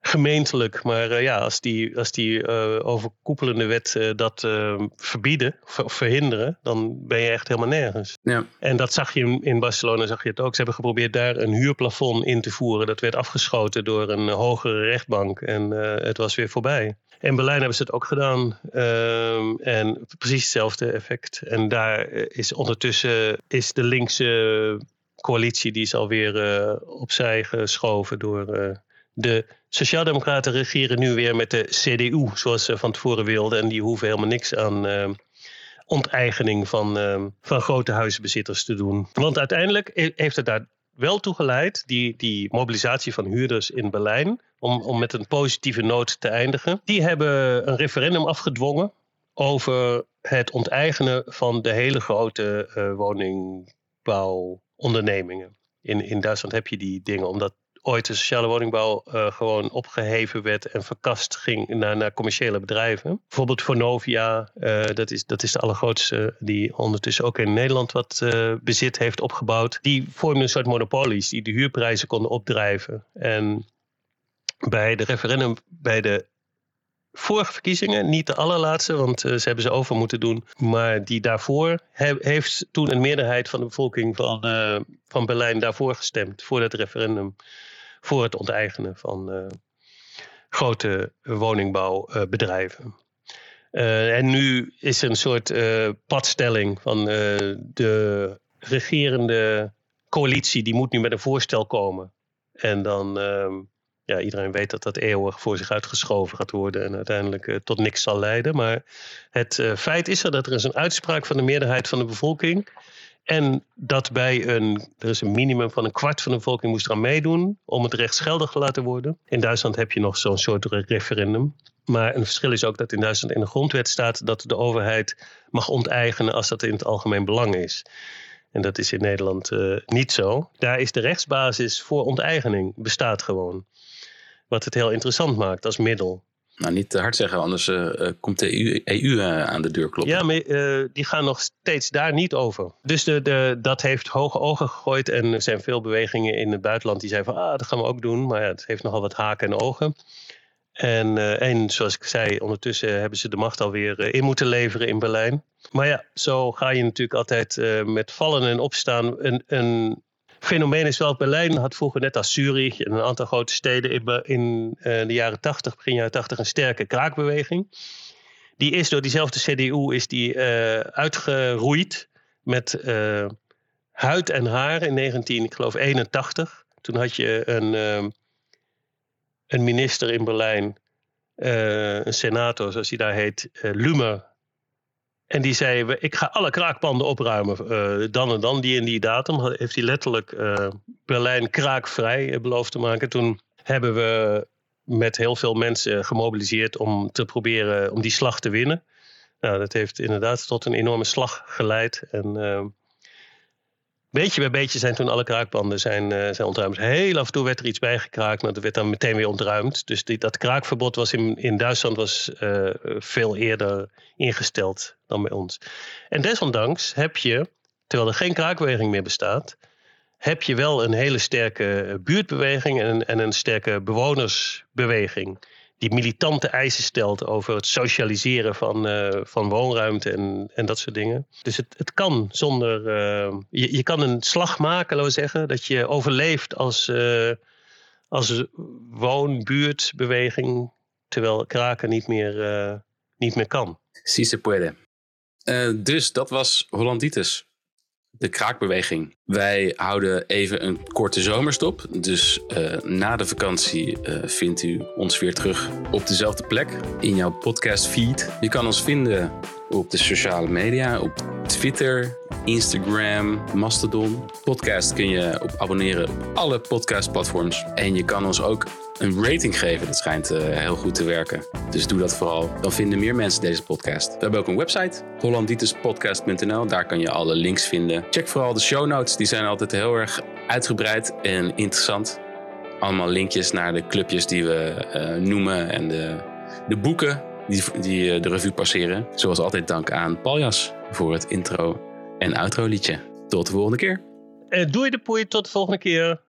gemeentelijk. Maar uh, ja, als die, als die uh, overkoepelende wet uh, dat verbieden of verhinderen, dan ben je echt helemaal nergens. Ja. En dat zag je in, in, Barcelona, zag je het ook. Ze hebben geprobeerd daar een huurplafond in te voeren. Dat werd afgeschoten door een hogere rechtbank en het was weer voorbij. In Berlijn hebben ze het ook gedaan. Um, en precies hetzelfde effect. En daar is ondertussen is de linkse coalitie die is alweer uh, opzij geschoven door de Sociaaldemocraten regeren nu weer met de CDU, zoals ze van tevoren wilden. En die hoeven helemaal niks aan uh, onteigening van, van grote huizenbezitters te doen. Want uiteindelijk heeft het daar wel toe geleid, die, die mobilisatie van huurders in Berlijn, om, om met een positieve noot te eindigen. Die hebben een referendum afgedwongen over het onteigenen van de hele grote uh, woningbouwondernemingen. In, in Duitsland heb je die dingen, omdat ooit de sociale woningbouw uh, gewoon opgeheven werd en verkast ging naar, naar commerciële bedrijven. Bijvoorbeeld Vonovia, uh, dat, is, dat is de allergrootste die ondertussen ook in Nederland wat uh, bezit heeft opgebouwd. Die vormden een soort monopolies die de huurprijzen konden opdrijven. En bij de referendum, bij de vorige verkiezingen, niet de allerlaatste, want ze hebben ze over moeten doen. Maar die daarvoor he heeft toen een meerderheid van de bevolking van, van Berlijn daarvoor gestemd. Voor het referendum. Voor het onteigenen van uh, grote woningbouwbedrijven. en nu is er een soort padstelling van de regerende coalitie. Die moet nu met een voorstel komen. En dan ehm, ja, iedereen weet dat dat eeuwig voor zich uitgeschoven gaat worden en uiteindelijk tot niks zal leiden. Maar het feit is er dat er is een uitspraak van de meerderheid van de bevolking. En dat bij een, er is een minimum van een kwart van de bevolking moest eraan meedoen om het rechtsgeldig te laten worden. In Duitsland heb je nog zo'n soort referendum. Maar een verschil is ook dat in Duitsland in de grondwet staat dat de overheid mag onteigenen als dat in het algemeen belang is. En dat is in Nederland uh, niet zo. Daar is de rechtsbasis voor onteigening, bestaat gewoon. Wat het heel interessant maakt als middel. Nou, niet te hard zeggen, anders uh, komt de EU, EU uh, aan de deur kloppen. Ja, maar die gaan nog steeds daar niet over. Dus de, de, dat heeft hoge ogen gegooid. En er zijn veel bewegingen in het buitenland die zeiden van... ah, dat gaan we ook doen. Maar ja, het heeft nogal wat haken en ogen. En, zoals ik zei, ondertussen hebben ze de macht alweer in moeten leveren in Berlijn. Maar ja, zo ga je natuurlijk altijd met vallen en opstaan... een fenomeen is wel, Berlijn had vroeger net als Zurich en een aantal grote steden in, in uh, de jaren 80, begin jaren 80, een sterke kraakbeweging. Die is door diezelfde CDU is die, uh, uitgeroeid met uh, huid en haar in 19, ik geloof 81. Toen had je een, een minister in Berlijn, een senator zoals hij daar heet, Lumer, en die zei, ik ga alle kraakpanden opruimen, uh, dan en dan, die en die datum. Heeft hij letterlijk uh, Berlijn kraakvrij uh, beloofd te maken. Toen hebben we met heel veel mensen gemobiliseerd om te proberen om die slag te winnen. Nou, dat heeft inderdaad tot een enorme slag geleid. En beetje bij beetje zijn toen alle kraakpanden zijn, uh, zijn ontruimd. Heel af en toe werd er iets bijgekraakt, maar dat werd dan meteen weer ontruimd. Dus die, dat kraakverbod was in, in Duitsland was, uh, veel eerder ingesteld dan bij ons. En desondanks heb je, terwijl er geen kraakbeweging meer bestaat, heb je wel een hele sterke buurtbeweging en, en een sterke bewonersbeweging die militante eisen stelt over het socialiseren van, uh, van woonruimte en, en dat soort dingen. Dus het, het kan zonder. Uh, je, je kan een slag maken, laten we zeggen, dat je overleeft als, uh, als woon-buurtbeweging, terwijl kraken niet meer, niet meer kan. Si se puede. dus dat was Hollanditis de kraakbeweging. Wij houden even een korte zomerstop. Dus uh, na de vakantie uh, vindt u ons weer terug op dezelfde plek in jouw podcast feed. Je kan ons vinden op de sociale media, op Twitter, Instagram, Mastodon. Podcast kun je op abonneren op alle podcastplatforms. En je kan ons ook een rating geven. Dat schijnt uh, heel goed te werken. Dus doe dat vooral. Dan vinden meer mensen deze podcast. We hebben ook een website, hollandituspodcast.nl. Daar kan je alle links vinden. Check vooral de show notes. Die zijn altijd heel erg uitgebreid en interessant. Allemaal linkjes naar de clubjes die we uh, noemen en de, de boeken die, die uh, de revue passeren. Zoals altijd dank aan Paljas voor het intro en outro liedje. Tot de volgende keer. doei de poei, tot de volgende keer.